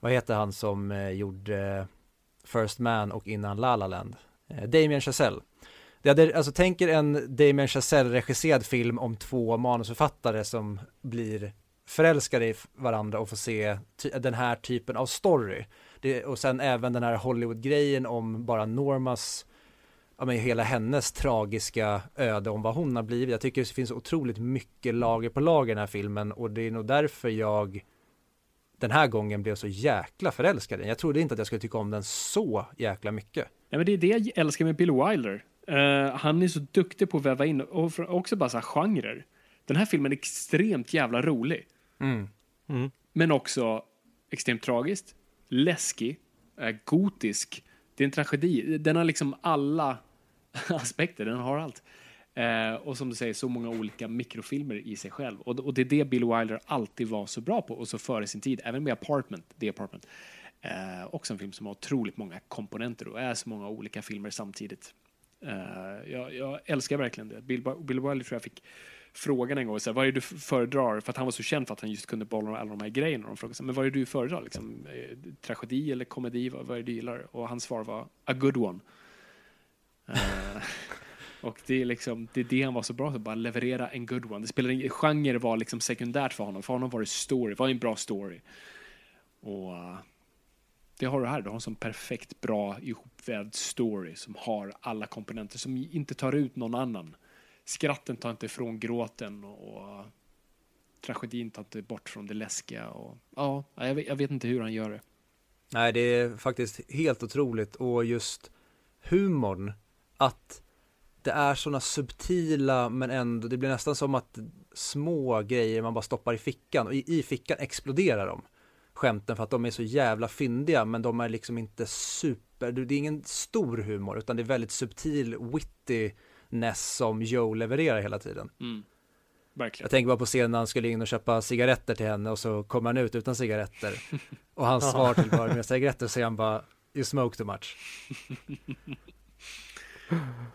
vad heter han som eh, gjorde eh, First Man och innan La La Land? Damien Chazelle. Det hade, alltså tänk er en Damien Chazelle regisserad film om två manusförfattare som blir förälskade i varandra och få se ty- den här typen av story. Det, och sen även den här Hollywood-grejen om bara Normas, ja men hela hennes tragiska öde om vad hon har blivit. Jag tycker det finns otroligt mycket lager på lager i den här filmen och det är nog därför jag den här gången blev så jäkla förälskad i den. Jag trodde inte att jag skulle tycka om den så jäkla mycket. Nej, men det är det jag älskar med Bill Wilder. Uh, han är så duktig på att väva in, och också bara så här genrer. Den här filmen är extremt jävla rolig. Mm. Mm. Men också extremt tragiskt, läskig, eh, gotisk. Det är en tragedi. Den har liksom alla *laughs* aspekter, den har allt. Eh, och som du säger, så många olika mikrofilmer i sig själv. Och, och det är det Bill Wilder alltid var så bra på och så före sin tid, även med Apartment, The Apartment. Eh, också en film som har otroligt många komponenter och är så många olika filmer samtidigt. Eh, jag, jag, älskar verkligen det. Bill, Bill Wilder tror jag fick frågan en gång, så här, vad är det du föredrar? För att han var så känd för att han just kunde bolla alla de här grejerna. Och de frågade, men vad är det du föredrar? Liksom, eh, tragedi eller komedi? Vad, vad är det du gillar? Och hans svar var, a good one. Uh, *laughs* och det är liksom, det är det han var så bra på, bara leverera en good one. Det spelar ingen, genre var liksom sekundärt för honom. För honom var det story, var en bra story. Och uh, det har du här, du har en sån perfekt bra ihopvävd story som har alla komponenter som inte tar ut någon annan. Skratten tar inte ifrån gråten och, och tragedin tar inte bort från det läskiga. Och, ja, jag vet, jag vet inte hur han gör det. Nej, det är faktiskt helt otroligt och just humorn, att det är sådana subtila men ändå, det blir nästan som att små grejer man bara stoppar i fickan och i, i fickan exploderar de skämten för att de är så jävla fyndiga men de är liksom inte super, det är ingen stor humor utan det är väldigt subtil witty wittiness som Joe levererar hela tiden. Mm. Verkligen. Jag tänker bara på scenen när han skulle in och köpa cigaretter till henne och så kommer han ut utan cigaretter. *laughs* Och hans svar till bara med cigaretter säger han bara You smoke too much. *laughs*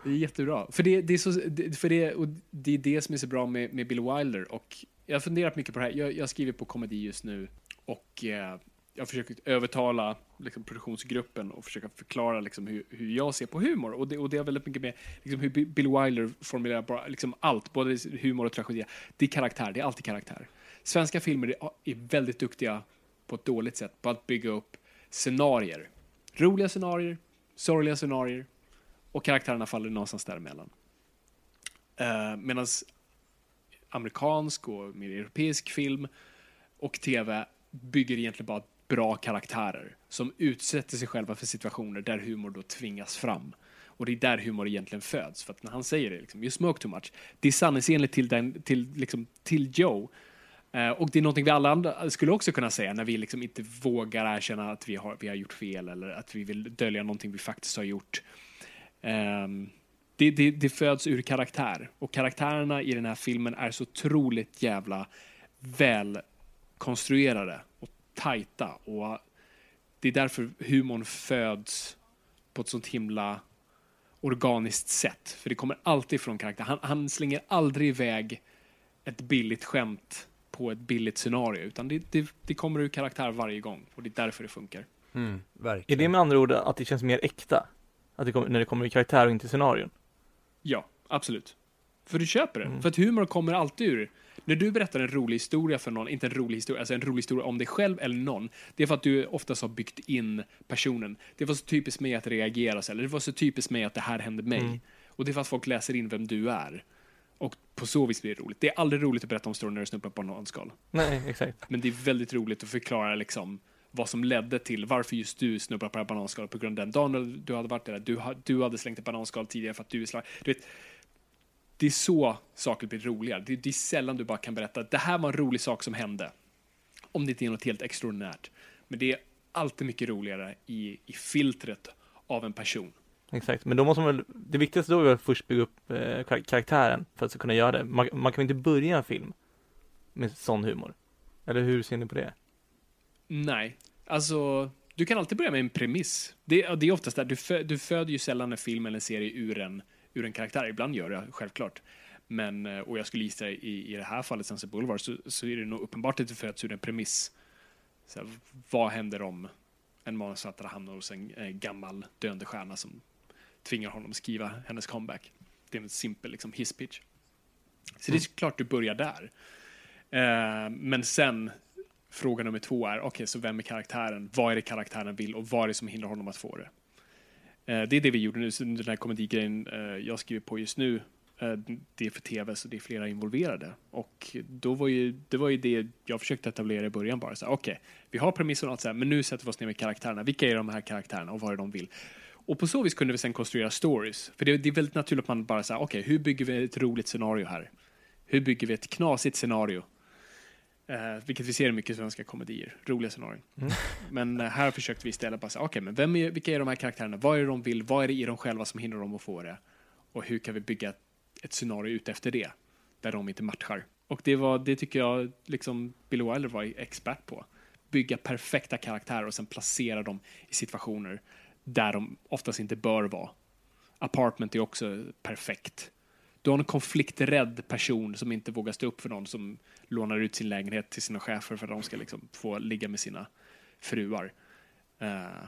Det är jättebra. För det, det är, så, för det, och det är det som är så bra med, med Bill Wilder. Och jag har funderat mycket på det här. Jag, jag skriver på komedi just nu. Och eh, jag försöker övertala liksom, produktionsgruppen och försöka förklara liksom, hur, hur jag ser på humor. Och det, och det är väldigt mycket med liksom, hur Bill Wilder formulerar bara, liksom, allt, både humor och tragedi. Det är karaktär, det är alltid karaktär. Svenska filmer är väldigt duktiga på ett dåligt sätt på att bygga upp scenarier. Roliga scenarier, sorgliga scenarier och karaktärerna faller någonstans däremellan. Eh, uh, Medan amerikansk och mer europeisk film och tv bygger egentligen bara bra karaktärer som utsätter sig själva för situationer där humor då tvingas fram. Och det är där humor egentligen föds. För att när han säger det, liksom, you smoke too much, det är sanningsenligt till, den, till, liksom, till Joe. Eh, och det är någonting vi alla andra skulle också kunna säga när vi liksom inte vågar erkänna att vi har, vi har gjort fel eller att vi vill dölja någonting vi faktiskt har gjort. Eh, det, det, det, föds ur karaktär och karaktärerna i den här filmen är så otroligt jävla välkonstruerade. och tajta och det är därför humorn föds på ett sånt himla organiskt sätt. För det kommer alltid från karaktär. Han, han slänger aldrig iväg ett billigt skämt på ett billigt scenario, utan det, det, det kommer ur karaktär varje gång och det är därför det funkar. Mm, är det med andra ord att det känns mer äkta? Att det kommer, när det kommer i karaktär och inte i scenarion? Ja, absolut. För du köper det. Mm. För att humor kommer alltid ur när du berättar en rolig historia för någon, inte en rolig historia, alltså en rolig historia om dig själv eller någon, det är för att du oftast har byggt in personen. Det var så typiskt mig att reagera så, eller det var så typiskt mig att det här hände mig. Mm. Och det är för att folk läser in vem du är. Och på så vis blir det roligt. Det är aldrig roligt att berätta om storyn när du snubblar på bananskal. Nej, exakt. Men det är väldigt roligt att förklara liksom vad som ledde till varför just du snubblar på det här bananskalet på grund av den dagen du hade varit där. Du, du hade slängt ett bananskal tidigare för att du är. Du vet, det är så saker blir roliga. Det, det, är sällan du bara kan berätta att det här var en rolig sak som hände. Om det inte är något helt extraordinärt. Men det är alltid mycket roligare i, i filtret av en person. Exakt, men då måste man väl, det viktigaste då är att först bygga upp eh, karaktären för att kunna göra det. Man, man kan inte börja en film med sån humor. Eller hur ser ni på det? Nej, alltså du kan alltid börja med en premiss. Det, det är oftast där, du, fö, du föder ju sällan en film eller en serie ur en ur en karaktär. Ibland gör jag självklart. Men, eh, och jag skulle gissa i, i det här fallet, Sunset Boulevard, så, så är det nog uppenbart att det föds ur en premiss. Så här, vad händer om en manusförfattare hamnar hos en, en gammal döende stjärna som tvingar honom skriva hennes comeback? Det är en simpel liksom, hisspitch. Så mm. det är mm. klart du börjar där. Eh, men sen, fråga nummer två är, okej, okay, så vem är karaktären? Vad är det karaktären vill och vad är det som hindrar honom att få det? Eh, det är det vi gjorde nu, den här komedigrejen eh, jag skriver på just nu. Eh, det är för tv, så det är flera involverade. Och då var ju, det var ju det jag försökte etablera i början bara. Okej, okay, vi har premissen och allt så här, men nu sätter vi oss ner med karaktärerna. Vilka är de här karaktärerna och vad är det de vill? Och på så vis kunde vi sen konstruera stories. För det, det är väldigt naturligt att man bara säger, okej, okay, hur bygger vi ett roligt scenario här? Hur bygger vi ett knasigt scenario? Uh, vilket vi ser mycket i svenska komedier, roliga scenarion. Mm. *laughs* Men uh, här försökte vi istället bara säga, okej, okay, men vem är, vilka är de här karaktärerna? Vad är det de vill? Vad är det i dem själva som hindrar dem att få det? Och hur kan vi bygga ett, ett scenario ut efter det? Där de inte matchar. Och det var, det tycker jag, liksom, Bill Wilder var expert på. bygga perfekta karaktärer och sen placera dem i situationer där de oftast inte bör vara. Apartment är också perfekt. Du har en konflikträdd person som inte vågar stå upp för någon som lånar ut sin lägenhet till sina chefer för att de ska liksom få ligga med sina fruar. Uh,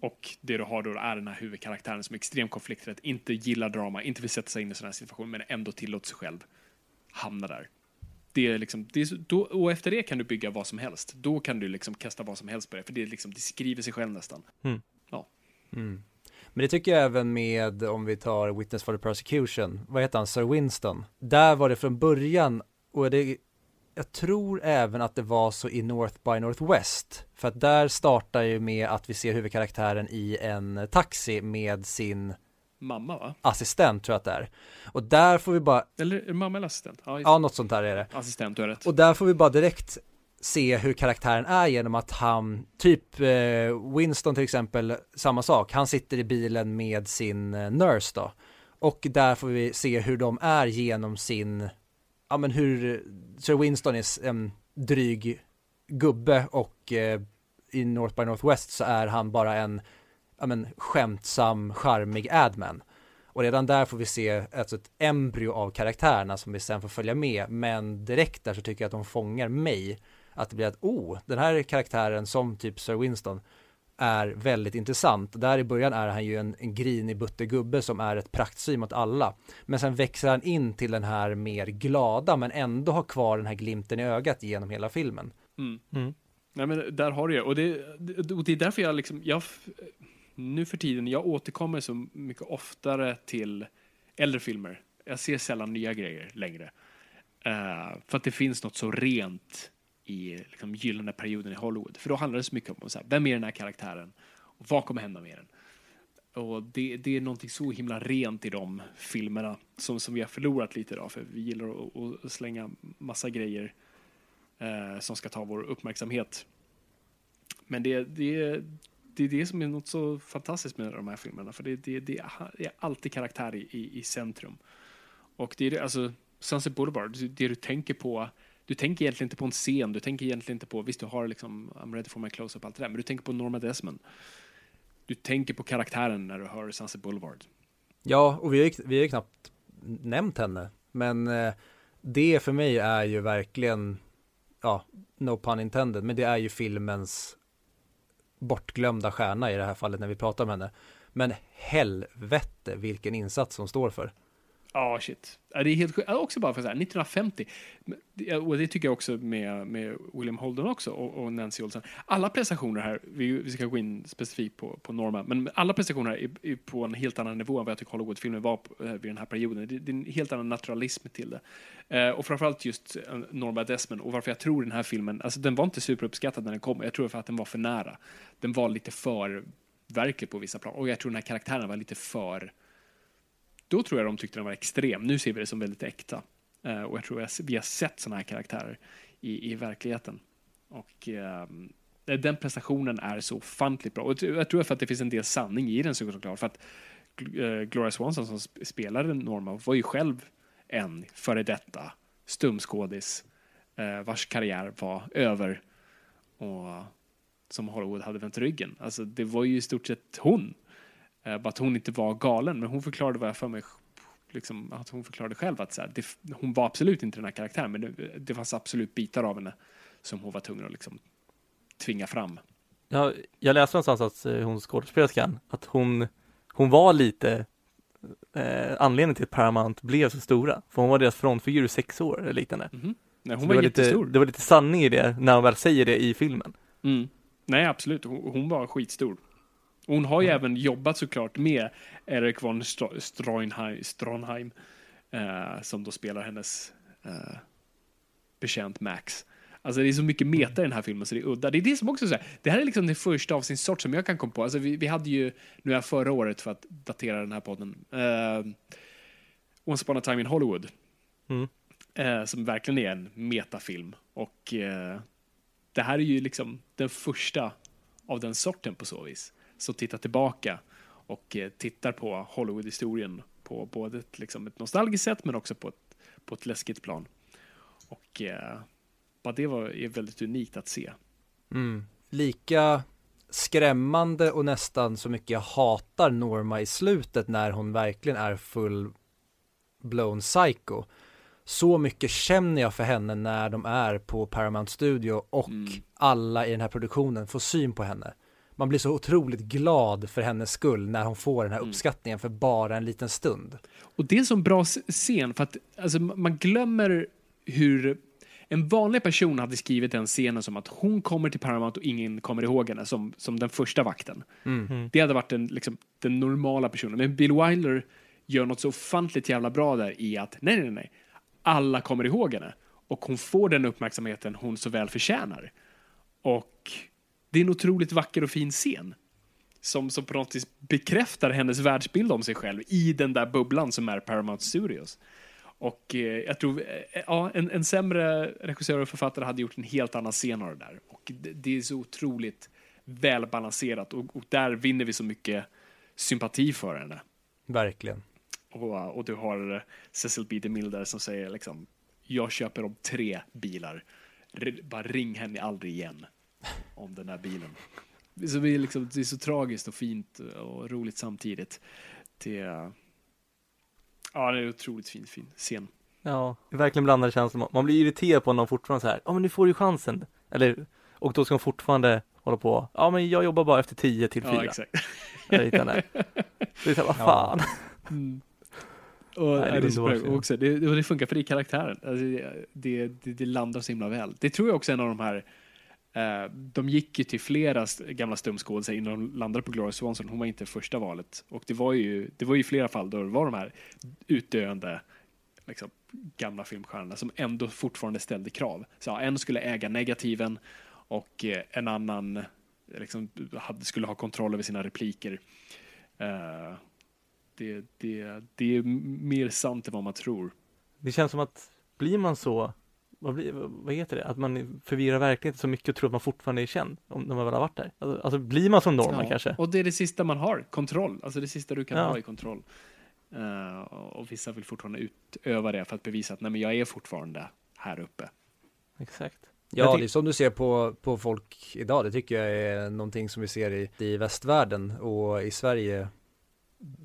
och det du har då är den här huvudkaraktären som är extremt konflikträdd, inte gillar drama, inte vill sätta sig in i sådana här situationer, men ändå tillåter sig själv hamna där. Det är liksom, det är, då, och efter det kan du bygga vad som helst. Då kan du liksom kasta vad som helst på det, för det, är liksom, det skriver sig själv nästan. Mm. Ja. Mm. Men det tycker jag även med, om vi tar Witness for the Prosecution, vad heter han, Sir Winston? Där var det från början, och det, jag tror även att det var så i North by Northwest, för att där startar ju med att vi ser huvudkaraktären i en taxi med sin Mamma va? assistent tror jag att det är. Och där får vi bara, Eller mamma eller assistent? Ja, ja något sånt där är det. assistent, du har rätt. Och där får vi bara direkt se hur karaktären är genom att han, typ eh, Winston till exempel, samma sak, han sitter i bilen med sin eh, nurse då. Och där får vi se hur de är genom sin, ja men hur eh, Sir Winston är en dryg gubbe och i North by Northwest så är han bara en, ja men skämtsam, charmig adman. Och redan där får vi se alltså ett embryo av karaktärerna som vi sen får följa med. Men direkt där så tycker jag att de fångar mig. Att det blir att, oh, den här karaktären som typ Sir Winston är väldigt intressant. Där i början är han ju en, en grinig buttegubbe som är ett praktsyn mot alla. Men sen växer han in till den här mer glada men ändå har kvar den här glimten i ögat genom hela filmen. Mm. Mm. Nej men där har du ju, och det, och det är därför jag liksom, jag, nu för tiden, jag återkommer så mycket oftare till äldre filmer. Jag ser sällan nya grejer längre. Uh, för att det finns något så rent i liksom, gyllene perioden i Hollywood. För då handlar det så mycket om så här, vem är den här karaktären? Och vad kommer hända med den? Och det, det är någonting så himla rent i de filmerna som, som vi har förlorat lite idag. För vi gillar att, att slänga massa grejer eh, som ska ta vår uppmärksamhet. Men det, det, det är det som är något så fantastiskt med de här filmerna. För det, det, det är alltid karaktär i, i, i centrum. Och det är det, alltså Sunset Boulevard, det du tänker på du tänker egentligen inte på en scen, du tänker egentligen inte på, visst du har liksom I'm ready for my close-up allt det där, men du tänker på Norma Desmond. Du tänker på karaktären när du hör Sunset Boulevard. Ja, och vi har ju, vi har ju knappt nämnt henne, men eh, det för mig är ju verkligen, ja, no pun intended, men det är ju filmens bortglömda stjärna i det här fallet när vi pratar om henne. Men helvete vilken insats som står för. Ja, oh, shit. Det är helt sjukt. Också bara för så här, 1950. Och det tycker jag också med, med William Holden också och, och Nancy Olsen. Alla prestationer här, vi, vi ska gå in specifikt på, på Norma, men alla prestationer här är, är på en helt annan nivå än vad jag tycker Hollywoodfilmer var på, eh, vid den här perioden. Det, det, är en helt annan naturalism till det. Eh, och framförallt just eh, Norma Desmond och varför jag tror den här filmen, alltså den var inte superuppskattad när den kom. Jag tror för att den var för nära. Den var lite för verklig på vissa plan och jag tror den här karaktären var lite för då tror jag de tyckte den var extrem. Nu ser vi det som väldigt äkta. Uh, och jag tror vi har sett sådana här karaktärer i, i verkligheten. Och uh, den prestationen är så ofantligt bra. Och jag tror för att det finns en del sanning i den såklart. För att uh, Gloria Swanson som spelade Norma var ju själv en före detta stumskådis uh, vars karriär var över och som Hollywood hade vänt ryggen. Alltså det var ju i stort sett hon bara att hon inte var galen, men hon förklarade vad jag för mig liksom, att hon förklarade själv att så här, det, hon var absolut inte den här karaktären, men det, det fanns absolut bitar av henne som hon var tvungen att liksom tvinga fram. Ja, jag läste någonstans att eh, hon skådespelerskan, att hon, hon var lite eh, anledningen till att Paramount blev så stora, för hon var deras frontfigur i sex år eller liknande. Mm -hmm. Nej, hon var, var, jättestor. Lite, det var lite sanning i det när hon väl säger det i filmen. Mm. Nej, absolut. Hon, hon var skitstor. Hon har ju mm. även jobbat såklart med Erik von Stronheim, Stronheim eh, som då spelar hennes eh, betjänt Max. Alltså det är så mycket meta i den här filmen så det är udda. Det är det som också så här, det här är liksom det första av sin sort som jag kan komma på. Alltså vi, vi hade ju, nu är förra året för att datera den här podden, uh, Once upon a time in Hollywood. Mm. Uh, som verkligen är en metafilm. Och uh, det här är ju liksom den första av den sorten på så vis som tittar tillbaka och eh, tittar på Hollywood-historien på både ett, liksom ett nostalgiskt sätt men också på ett, på ett läskigt plan. Och eh, bara det var, är väldigt unikt att se. Mm. Lika skrämmande och nästan så mycket jag hatar Norma i slutet när hon verkligen är full blown psycho. Så mycket känner jag för henne när de är på Paramount Studio och Mm. alla i den här produktionen får syn på henne. Man blir så otroligt glad för hennes skull när hon får den här Mm. uppskattningen för bara en liten stund. Och det är en sån bra scen för att alltså, man glömmer hur en vanlig person hade skrivit den scenen som att hon kommer till Paramount och ingen kommer ihåg henne som, som den första vakten. Mm. Det hade varit den, liksom, den normala personen. Men Bill Wilder gör något så ofantligt jävla bra där i att nej, nej, nej. Alla kommer ihåg henne. Och hon får den uppmärksamheten hon så väl förtjänar. Och det är en otroligt vacker och fin scen. Som, som på något vis bekräftar hennes världsbild om sig själv i den där bubblan som är Paramount Studios. Och eh, jag tror, eh, ja, en, en sämre regissör och författare hade gjort en helt annan scen av det där. Och det, det är så otroligt välbalanserat och, och där vinner vi så mycket sympati för henne. Verkligen. Och, och du har eh, Cecil B. DeMille där som säger liksom, jag köper om tre bilar. R- bara ring henne aldrig igen om den här bilen. Så det, är liksom, det är så tragiskt och fint och roligt samtidigt. Det, är- ja, det är en otroligt fin, fin scen. Ja, verkligen blandade känslor. Man blir irriterad på när de fortfarande så här, ja men nu får du chansen. Eller, och då ska de fortfarande hålla på, ja men jag jobbar bara efter tio till Ja, fyra. exakt. Eller liknande. *laughs* Det är så här, vad Ja. fan. *laughs* Och, Nej, det är det, är så bra. också, det, det funkar för det är karaktären. Alltså, det, det, det, det landar så himla väl. Det tror jag också är en av de här Eh, de gick ju till flera gamla stumskådisar innan de landade på Gloria Swanson. Hon var inte första valet. Och det var ju, det var ju flera fall då det var de här utdöende liksom, gamla filmstjärnorna som ändå fortfarande ställde krav. Så ja, en skulle äga negativen och eh, en annan liksom, hade, skulle ha kontroll över sina repliker. Uh, det, det, det är mer sant än vad man tror. Det känns som att blir man så, vad, blir, vad heter det, att man förvirrar verkligheten så mycket och tror att man fortfarande är känd om, när man väl har varit där. Alltså, alltså blir man som Norman Ja, kanske? Och det är det sista man har, kontroll. Alltså det sista du kan Ja. ha i kontroll. Eh, och vissa vill fortfarande utöva det för att bevisa att nej, men jag är fortfarande här uppe. Exakt. Ja, det är som du ser på, på folk idag. Det tycker jag är någonting som vi ser i, i västvärlden och i Sverige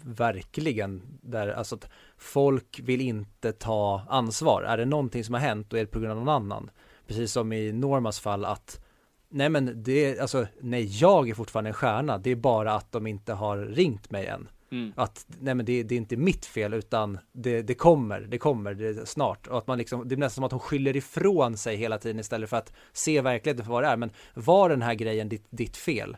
verkligen. Där alltså att folk vill inte ta ansvar. Är det någonting som har hänt då är det på grund av någon annan. Precis som i Normas fall att nej men det alltså nej jag är fortfarande en stjärna. Det är bara att de inte har ringt mig än. Mm. Att nej men det, det är inte mitt fel utan det, det kommer, det kommer det snart. Och att man liksom, det är nästan som att hon skyller ifrån sig hela tiden istället för att se verkligheten för vad det är. Men var den här grejen ditt, ditt fel?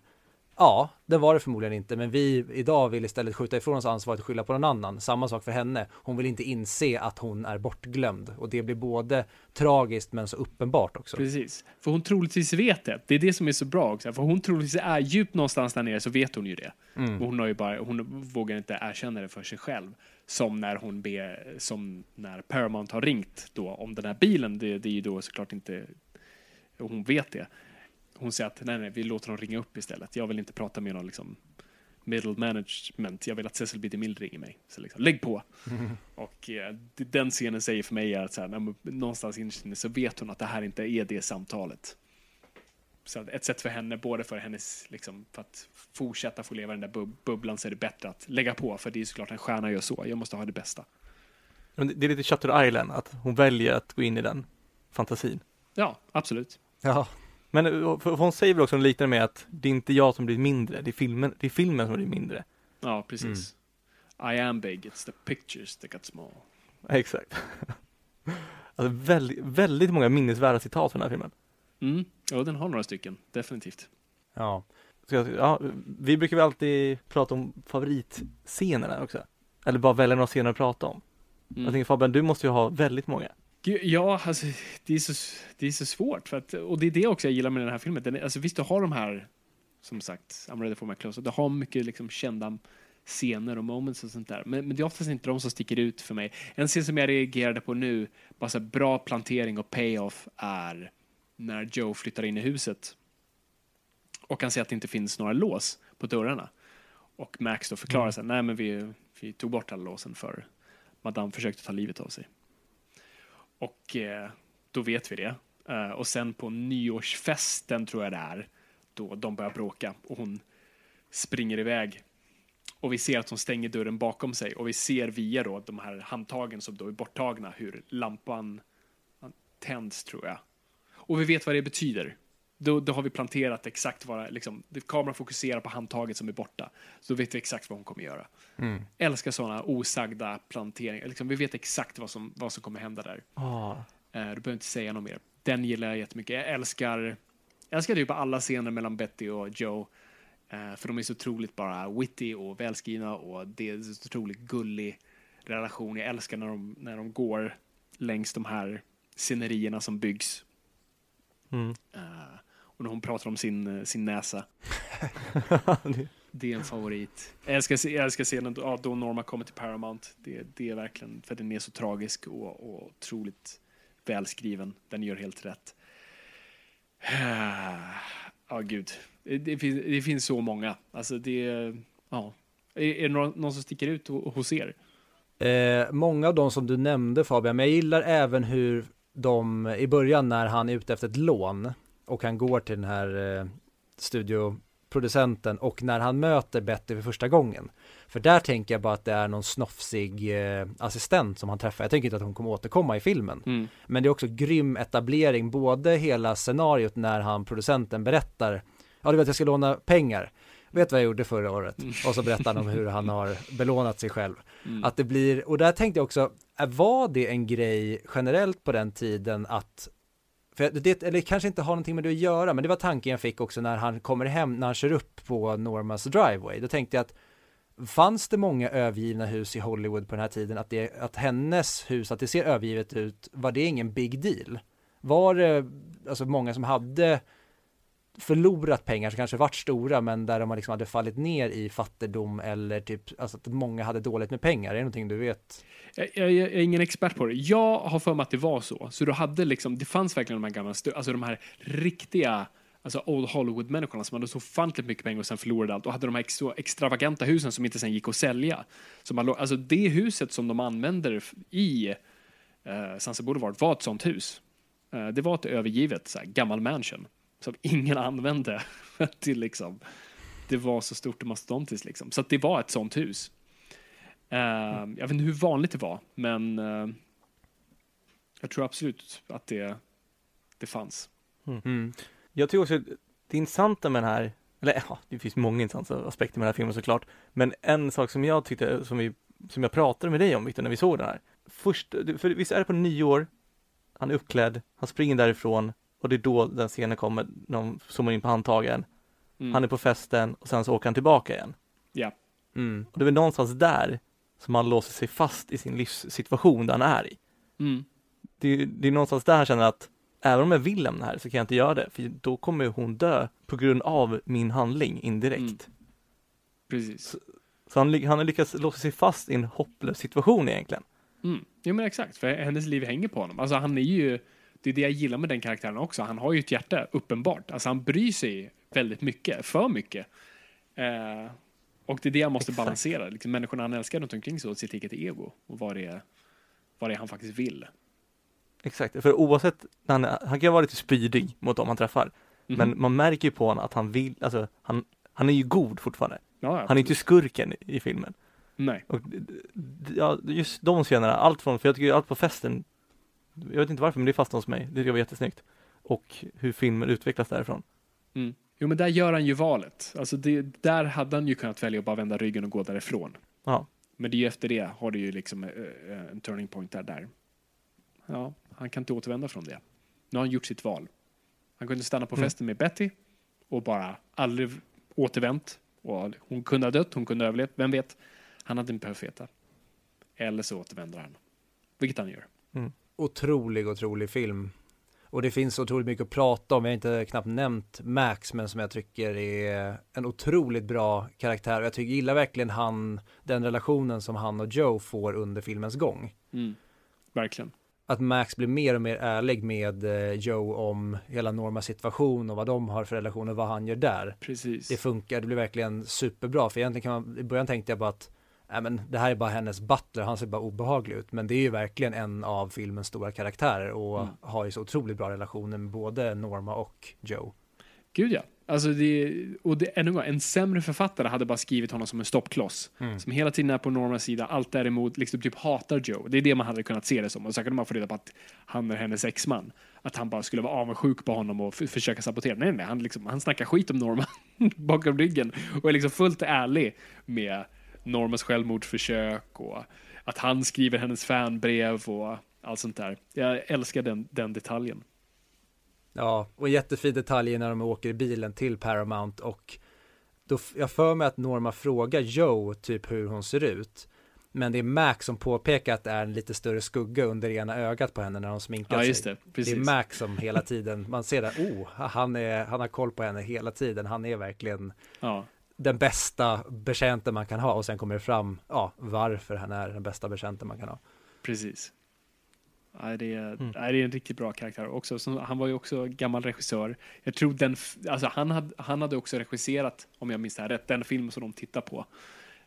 Ja, det var det förmodligen inte, men vi idag vill istället skjuta ifrån oss ansvaret och skylla på någon annan. Samma sak för henne. Hon vill inte inse att hon är bortglömd och det blir både tragiskt men så uppenbart också. Precis. För hon troligtvis vet det. Det är det som är så bra också. För hon troligtvis är djupt någonstans där nere så vet hon ju det. Mm. Och hon, har ju bara, hon vågar inte erkänna det för sig själv. Som när hon ber, som när Paramount har ringt då om den här bilen. Det, det är ju då såklart inte, hon vet det. Hon säger att nej, nej, vi låter dem ringa upp istället. Jag vill inte prata med någon liksom middle management. Jag vill att Cecil B. DeMille ringer mig. Så liksom, lägg på. *laughs* Och eh, den scenen säger för mig att så här, när man- någonstans innerst inne så vet hon att det här inte är det samtalet. Så ett sätt för henne, både för hennes, liksom, för att fortsätta få leva i den där bub- bubblan så är det bättre att lägga på, för det är såklart en stjärna gör så. Jag måste ha det bästa. Men det- det är lite Shutter Island, att hon väljer att gå in i den fantasin. Ja, absolut. Ja, Men eh, för, för hon säger väl också något liknande med att det är inte jag som blir mindre, det är filmen, det är filmen som blir mindre. Ja, precis. I am big, it's the pictures that got small. Exakt. *laughs* Alltså väldigt, väldigt många minnesvärda citat från den här filmen. Mm. Ja, den har några stycken, definitivt. ja. Jag, ja, vi brukar väl alltid prata om favoritscenerna också. Eller bara välja några scener att prata om. Mm. Jag tänker Fabian, du måste ju ha väldigt många. Ja, alltså, det, är så, det är så svårt. För att, och det är det också jag gillar med den här filmen. Den är, alltså, visst, du har de här, som sagt, I'm ready for my close. Du har mycket liksom, kända scener och moments och sånt där. Men, men det är oftast inte de som sticker ut för mig. En scen som jag reagerade på nu, bara så här, bra plantering och payoff, är när Joe flyttar in i huset och kan se att det inte finns några lås på dörrarna. Och Max då förklarar sig, nej men vi, vi tog bort alla låsen för Madame försökte ta livet av sig. Och eh, då vet vi det. Eh, och sen på nyårsfesten tror jag det är, då de börjar bråka och hon springer iväg. Och vi ser att hon stänger dörren bakom sig och vi ser via då de här handtagen som då är borttagna hur lampan tänds tror jag. Och vi vet vad det betyder. Då, då har vi planterat exakt vad liksom, kameran fokuserar på handtaget som är borta. Så då vet vi exakt vad hon kommer göra. Mm. Älskar sådana osagda planteringar. Liksom, vi vet exakt vad som, vad som kommer hända där. Ah. Eh, du behöver inte säga något mer. Den gillar jag jättemycket. Jag älskar, jag älskar typ alla scener mellan Betty och Joe. Eh, för de är så otroligt bara witty och välskrivna och det är så otroligt gullig relation. Jag älskar när de, när de går längs de här scenerierna som byggs. Mm. Uh, och när hon pratar om sin, eh, sin näsa. *laughs* det är en favorit. Jag älskar, jag scenen ja, då Norma kommer till Paramount. Det, det är verkligen, för den är så tragisk och, och otroligt välskriven. Den gör helt rätt. *sighs* Ja, oh, gud. Det finns, det finns så många. Alltså det, ja. Är, är det någon, någon som sticker ut hos er? Eh, många av de som du nämnde Fabian, men jag gillar även hur de i början när han är ute efter ett lån och han går till den här eh, studioproducenten och när han möter Betty för första gången. För där tänker jag bara att det är någon snofsig eh, assistent som han träffar. Jag tänker inte att hon kommer återkomma i filmen. Mm. Men det är också grym etablering, både hela scenariot när han, producenten, berättar Ja, du vet jag ska låna pengar. Vet vad jag gjorde förra året? Mm. Och så berättar han om hur han har belånat sig själv. Mm. Att det blir, och där tänkte jag också, var det en grej generellt på den tiden att för det, eller kanske inte har någonting med det att göra, men det var tanken jag fick också när han kommer hem, när han kör upp på Normas driveway. Då tänkte jag att fanns det många övergivna hus i Hollywood på den här tiden, att, det, att hennes hus, att det ser övergivet ut, var det ingen big deal? Var det alltså många som hade förlorat pengar som kanske varit stora men där de liksom hade fallit ner i fattigdom eller typ alltså att många hade dåligt med pengar. Är det någonting du vet? Jag, jag, jag, är ingen expert på det. Jag har för mig att det var så. Så du hade liksom, det fanns verkligen de här gamla, alltså de här riktiga alltså Old Hollywood-människorna som hade så ofantligt mycket pengar och sen förlorade allt och hade de här extra, extravaganta husen som inte sen gick att sälja. Så man, alltså det huset som de använder i eh, Sunset Boulevard var ett sånt hus. Eh, det var ett övergivet så här, gammal mansion som ingen använde *laughs* till liksom, det var så stort och mastodontiskt liksom. Så att det var ett sånt hus. Uh, jag vet inte hur vanligt det var, men uh, jag tror absolut att det, det fanns. Mm. Mm. Jag tycker också det intressanta med den här, eller ja, det finns många intressanta aspekter med den här filmen såklart, men en sak som jag tyckte, som, vi, som jag pratade med dig om Victor, när vi såg den här. Först, för visst är det på nyår, han är uppklädd, han springer därifrån, och det är då den scenen kommer, när de zoomar in på handtagen. Mm. Han är på festen och sen så åker han tillbaka igen. Ja. Mm. Och det är väl någonstans där som han låser sig fast i sin livssituation där han är i. Mm. Det, det, är någonstans där han känner att även om jag vill lämna här så kan jag inte göra det, för då kommer hon dö på grund av min handling indirekt. Mm. Precis. Så, så, han, han har lyckats låsa sig fast i en hopplös situation egentligen. Mm. Ja men exakt, för hennes liv hänger på honom. Alltså han är ju det är det jag gillar med den karaktären också. Han har ju ett hjärta, uppenbart. Alltså han bryr sig väldigt mycket, för mycket. Eh, och det är det han måste Exakt. balansera. Liksom, människorna han älskar runt omkring sig och sitt eget ego och vad det är, vad det är han faktiskt vill. Exakt, för oavsett, han, han kan vara lite spydig mot dem han träffar. Mm -hmm. Men man märker ju på honom att han vill, alltså han, han är ju god fortfarande. Ja, han är inte skurken i, i filmen. Nej. Och, ja, just de scenerna, allt från, för jag tycker allt på festen jag vet inte varför, men det fastnade hos mig. Det var jättesnyggt. Och hur filmen utvecklas därifrån. Mm. Jo, men där gör han ju valet. Alltså det, där hade han ju kunnat välja att bara vända ryggen och gå därifrån. Ja. Men det är ju efter det har du ju liksom uh, en turning point där, där. Ja, han kan inte återvända från det. Nu har han gjort sitt val. Han kunde stanna på mm. festen med Betty och bara aldrig återvänt. Och hon kunde ha dött, hon kunde ha överlevt, vem vet? Han hade inte behövt veta. Eller så återvänder han. Vilket han gör. Mm otrolig, otrolig film. Och det finns otroligt mycket att prata om. Jag har inte knappt nämnt Max, men som jag tycker är en otroligt bra karaktär. Jag tycker, gillar verkligen han, den relationen som han och Joe får under filmens gång. Mm. Verkligen. Att Max blir mer och mer ärlig med eh, Joe om hela Normas situation och vad de har för relation och vad han gör där. Precis. Det funkar, det blir verkligen superbra. För egentligen kan man, i början tänkte jag bara att men det här är bara hennes butler, han ser bara obehaglig ut. Men det är ju verkligen en av filmens stora karaktärer och Mm. har ju så otroligt bra relationer med både Norma och Joe. Gud ja. Alltså det, och det, ännu en sämre författare hade bara skrivit honom som en stoppkloss. Mm. Som hela tiden är på Normas sida, allt däremot liksom typ hatar Joe. Det är det man hade kunnat se det som. Och så kunde man få reda på att han är hennes exman. Att han bara skulle vara avundsjuk på honom och försöka sabotera. Nej, nej, han, liksom, han snackar skit om Norma *laughs* bakom ryggen. Och är liksom fullt ärlig med Normas självmordsförsök och att han skriver hennes fanbrev och allt sånt där. Jag älskar den, den detaljen. Ja, och en jättefin detalj är när de åker i bilen till Paramount och då, jag för mig att Norma frågar Joe typ hur hon ser ut. Men det är Max som påpekar att det är en lite större skugga under ena ögat på henne när hon sminkar Ja, sig. just det. Det är Max som hela tiden, man ser där, oh, han, är, han har koll på henne hela tiden, han är verkligen Ja. Den bästa betjänten man kan ha och sen kommer det fram, ja, varför han är den bästa betjänten man kan ha. Precis. Det, är, Mm. det är en riktigt bra karaktär också. Så han var ju också gammal regissör. Jag tror den, alltså han, hade, han hade också regisserat, om jag minns det här rätt, den film som de tittar på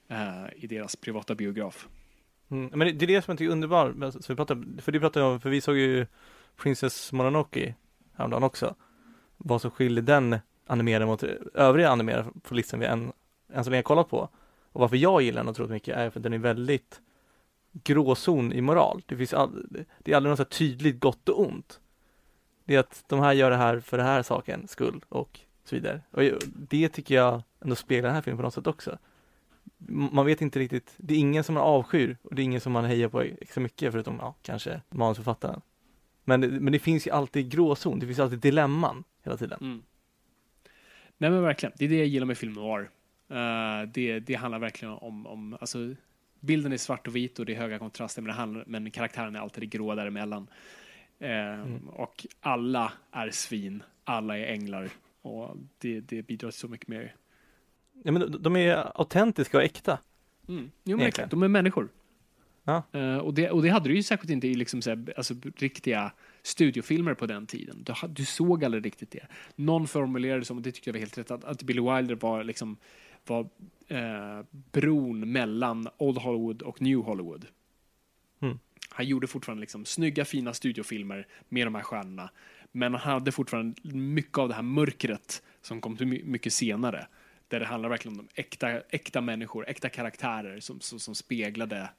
eh, i deras privata biograf. Mm. Men det, det är det som jag tycker är underbart, vi pratar, för det pratade jag om, för vi såg ju Princess Mononoke häromdagen också. Vad som skiljer den animerade mot övriga animerade på listan vi än, än så länge kollat på. Och varför jag gillar den otroligt mycket är för att den är väldigt gråzon i moral. Det finns all, det är aldrig något så tydligt gott och ont. Det är att de här gör det här för det här saken skull och så vidare. Och det tycker jag ändå speglar den här filmen på något sätt också. Man vet inte riktigt, det är ingen som man avskyr och det är ingen som man hejar på extra mycket förutom, ja, kanske manusförfattaren. Men, det- men det finns ju alltid gråzon, det finns alltid dilemman hela tiden. Mm. Nej men verkligen, det är det jag gillar med film noir. Eh, det, det handlar verkligen om, om alltså, bilden är svart och vit och det är höga kontraster men, det handlar, men karaktären är alltid det grå däremellan. Uh, Och alla är svin, alla är änglar och det, det bidrar så mycket mer. Ja men de, är autentiska och äkta. Mm. Jo, men exakt, de är människor. Ja. Eh, och, det, och det hade du ju säkert inte i liksom, så här, alltså, riktiga studiofilmer på den tiden. Du, du såg aldrig riktigt det. Någon formulerade det som, och det tyckte jag var helt rätt, att, att Billy Wilder var, liksom, var eh, bron mellan Old Hollywood och New Hollywood. Mm. Han gjorde fortfarande liksom, snygga, fina studiofilmer med de här stjärnorna. Men han hade fortfarande mycket av det här mörkret som kom till my- mycket senare. Där det handlar verkligen om äkta, äkta människor, äkta karaktärer som, som, som speglade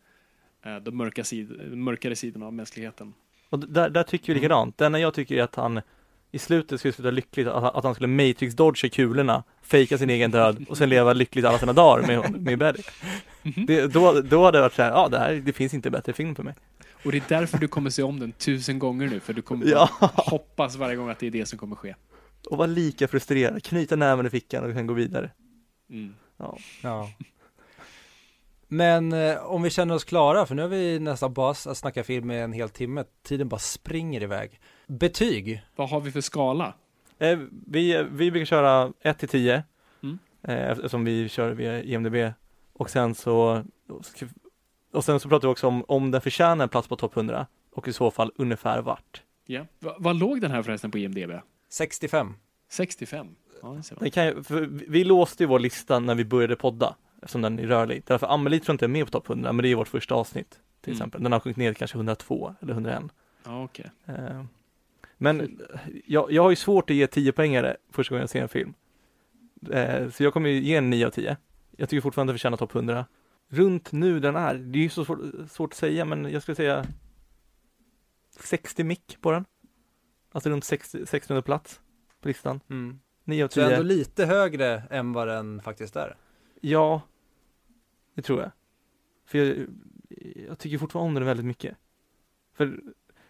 eh, de mörka sid, mörkare sidorna av mänskligheten. Och där, där tycker vi likadant. Det enda jag tycker är att han i slutet skulle sluta lyckligt, att, att han skulle matrix-dodga kulorna, fejka sin egen död och sen leva lyckligt alla sina dagar med, med Betty. Det, då, då hade det varit så här, ja det här, det finns inte bättre film för mig. Och det är därför du kommer se om den tusen gånger nu, för du kommer Ja. hoppas varje gång att det är det som kommer ske. Och vara lika frustrerad, knyta näven i fickan och sen gå vidare. Mm. Ja. Ja. Men eh, om vi känner oss klara, för nu har vi nästan bara snackat film i en hel timme, tiden bara springer iväg. Betyg? Vad har vi för skala? Eh, vi, vi brukar köra 1 till 10 Mm. eh, eftersom vi kör via IMDB och sen så och sen så pratar vi också om om den förtjänar en plats på topp 100 och i så fall ungefär vart. Ja. Va, vad låg den här förresten på IMDB? 65. 65? Ja, det ser man. Den kan, vi låste ju vår lista när vi började podda eftersom den är rörlig. Därför Amelie tror jag inte är med på topp 100 men det är vårt första avsnitt till Mm. exempel. Den har sjunkit ner till kanske 102 eller 101. Ja, okej. Eh, Men jag, jag har ju svårt att ge 10 poängare första gången jag ser en film. Eh, Så jag kommer ju ge en 9 av 10. Jag tycker fortfarande att den förtjänar topp 100. Runt nu den är, det är ju så svårt, svårt att säga men jag skulle säga 60 mick på den. Alltså runt 60, 600 plats på listan. Mm. 9 av Så ändå 10. lite högre än vad den faktiskt är. Ja, det tror jag. För jag, jag tycker fortfarande om den väldigt mycket. För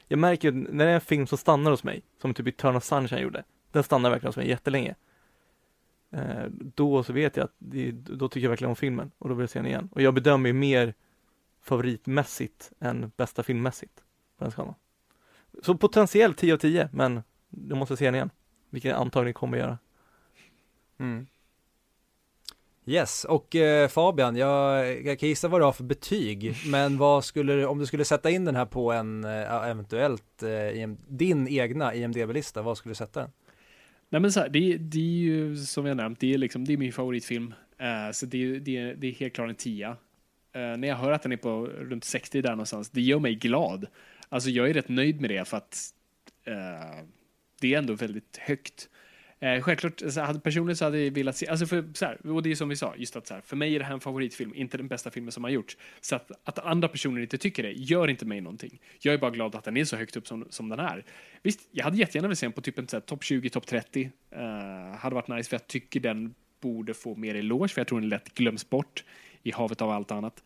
jag märker att när det är en film som stannar hos mig, som typ Eternal Sunshine gjorde, den stannar verkligen hos mig jättelänge. Eh, då så vet jag att det, då tycker jag verkligen om filmen och då vill jag se den igen. Och jag bedömer ju mer favoritmässigt än bästa filmmässigt på den skalan. Så potentiellt 10 av 10, men jag måste se den igen. Vilket jag antagligen kommer att göra. Mm. Yes, och eh, Fabian, jag, jag kan gissa vad du har för betyg, men vad skulle, om du skulle sätta in den här på en eh, eventuellt eh, IM, din egna IMDB-lista, vad skulle du sätta den? Nej men så här, det, det är ju som jag nämnt, det är, liksom, det är min favoritfilm. Eh, så det, är- det, det är helt klart en tia. eh, när jag hör att den är på runt 60 där någonstans, det gör mig glad. Alltså jag är rätt nöjd med det för att eh, det är ändå väldigt högt. Eh, självklart, alltså, hade, personligen så hade jag velat se, alltså för, så här, och det är som vi sa, just att så här, för mig är det här en favoritfilm, inte den bästa filmen som har gjorts. Så att, att andra personer inte tycker det gör inte mig någonting. Jag är bara glad att den är så högt upp som, som den är. Visst, jag hade jättegärna velat se den på typ en topp 20, topp 30. Eh, hade varit nice för jag tycker den borde få mer eloge, för jag tror den lätt glöms bort i havet av allt annat.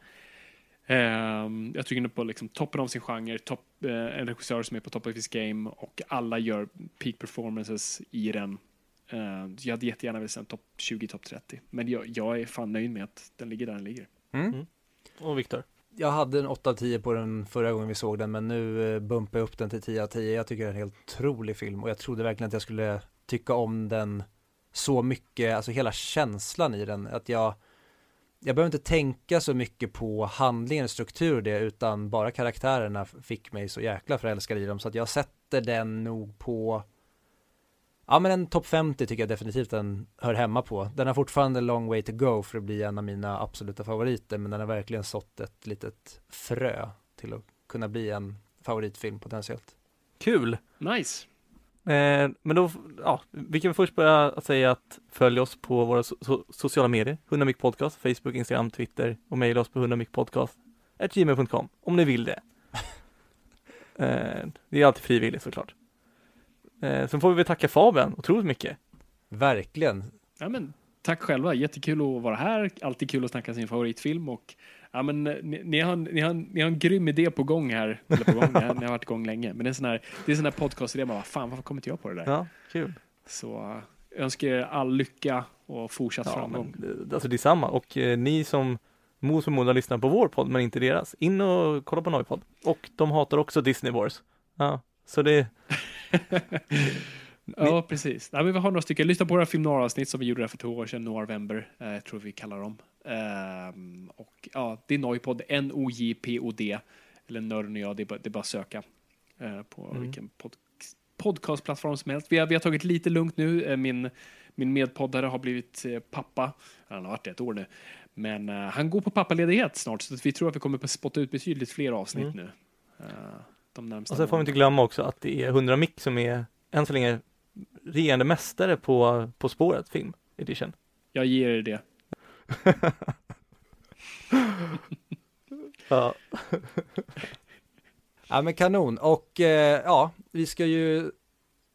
Um, jag tycker den är på liksom toppen av sin genre, top, uh, eh, en regissör som är på top of his game och alla gör peak performances i den. Uh, jag hade jättegärna velat se en topp 20, topp 30. Men jag, jag, är fan nöjd med att den ligger där den ligger. Mm. Mm. Och Viktor? Jag hade en 8 av 10 på den förra gången vi såg den, men nu eh, bumpar jag upp den till 10 av 10. Jag tycker det är en helt otrolig film och jag trodde verkligen att jag skulle tycka om den så mycket, alltså hela känslan i den, att jag jag behöver inte tänka så mycket på handlingens struktur och det, utan bara karaktärerna fick mig så jäkla förälskad i dem, så att jag sätter den nog på Ja men en topp 50 tycker jag definitivt den hör hemma på. Den har fortfarande long way to go för att bli en av mina absoluta favoriter, men den har verkligen sått ett litet frö till att kunna bli en favoritfilm potentiellt. Kul! Nice! Eh, men då, ja, vi kan först börja säga att följ oss på våra so so sociala medier, 100 podcast, Facebook, Instagram, Twitter och mejla oss på 100 podcast gmail.com om ni vill det. *laughs* eh, det är alltid frivilligt såklart. Eh, sen får vi väl tacka Fabian otroligt mycket. Verkligen. Ja, men, tack själva, jättekul att vara här. Alltid kul att snacka sin favoritfilm och ja, men, ni, ni, har, ni, har, ni har en grym idé på gång här. Eller på gång, ni, har, ni har varit igång länge. Men det är en sån här, det är sån här podcast-idé, man bara, fan varför kommer inte jag på det där? Ja, kul. Så jag önskar er all lycka och fortsatt ja, framgång. Men, alltså detsamma och eh, ni som mot förmodan lyssnar på vår podd men inte deras, in och kolla på Noipod. Och de hatar också Disney Wars. Ja, så det *laughs* ja, precis. Nej, men vi har några stycken. Lyssna på våra film avsnitt som vi gjorde där för två år sedan, November, eh, tror vi kallar dem. Um, och ja, det är Noipod, N-O-J-P-O-D, eller Nörden och jag, det är bara, det är bara söka uh, på mm. vilken pod podcastplattform som helst. Vi har, vi har tagit lite lugnt nu. Uh, min, min medpoddare har blivit uh, pappa. Han har varit det ett år nu. Men han går på pappaledighet snart, så vi tror att vi kommer att spotta ut betydligt fler avsnitt mm. nu de närmsta Och sen får vi inte glömma också att det är 100 Mick som är än så länge regerande mästare på På spåret film edition. Jag ger er det. *laughs* ja. *laughs* ja men kanon och eh, ja, vi ska ju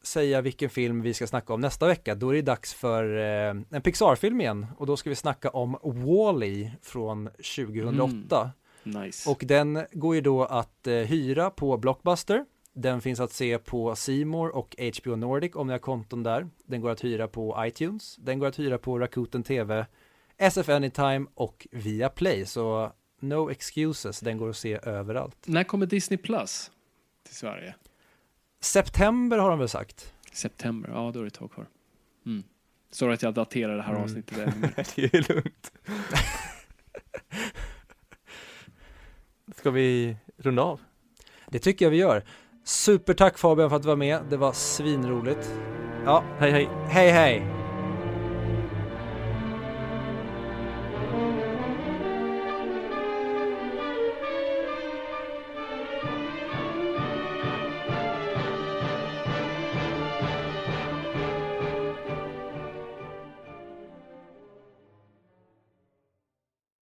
säga vilken film vi ska snacka om nästa vecka. Då är det dags för eh, en Pixar-film igen och då ska vi snacka om Wall-E från 2008. Mm. Nice. Och den går ju då att eh, hyra på Blockbuster. Den finns att se på Simor och HBO Nordic om ni har konton där. Den går att hyra på iTunes. Den går att hyra på Rakuten TV, SF Anytime och via Play. Så no excuses, den går att se överallt. När kommer Disney Plus till Sverige? September har de väl sagt. September, ja då är det ett tag kvar. Mm. Sorry att jag daterar det här mm. avsnittet. *laughs* det är lugnt. *laughs* Ska vi runda av? Det tycker jag vi gör. Supertack Fabian för att du var med. Det var svinroligt. Ja, hej hej. Hej hej.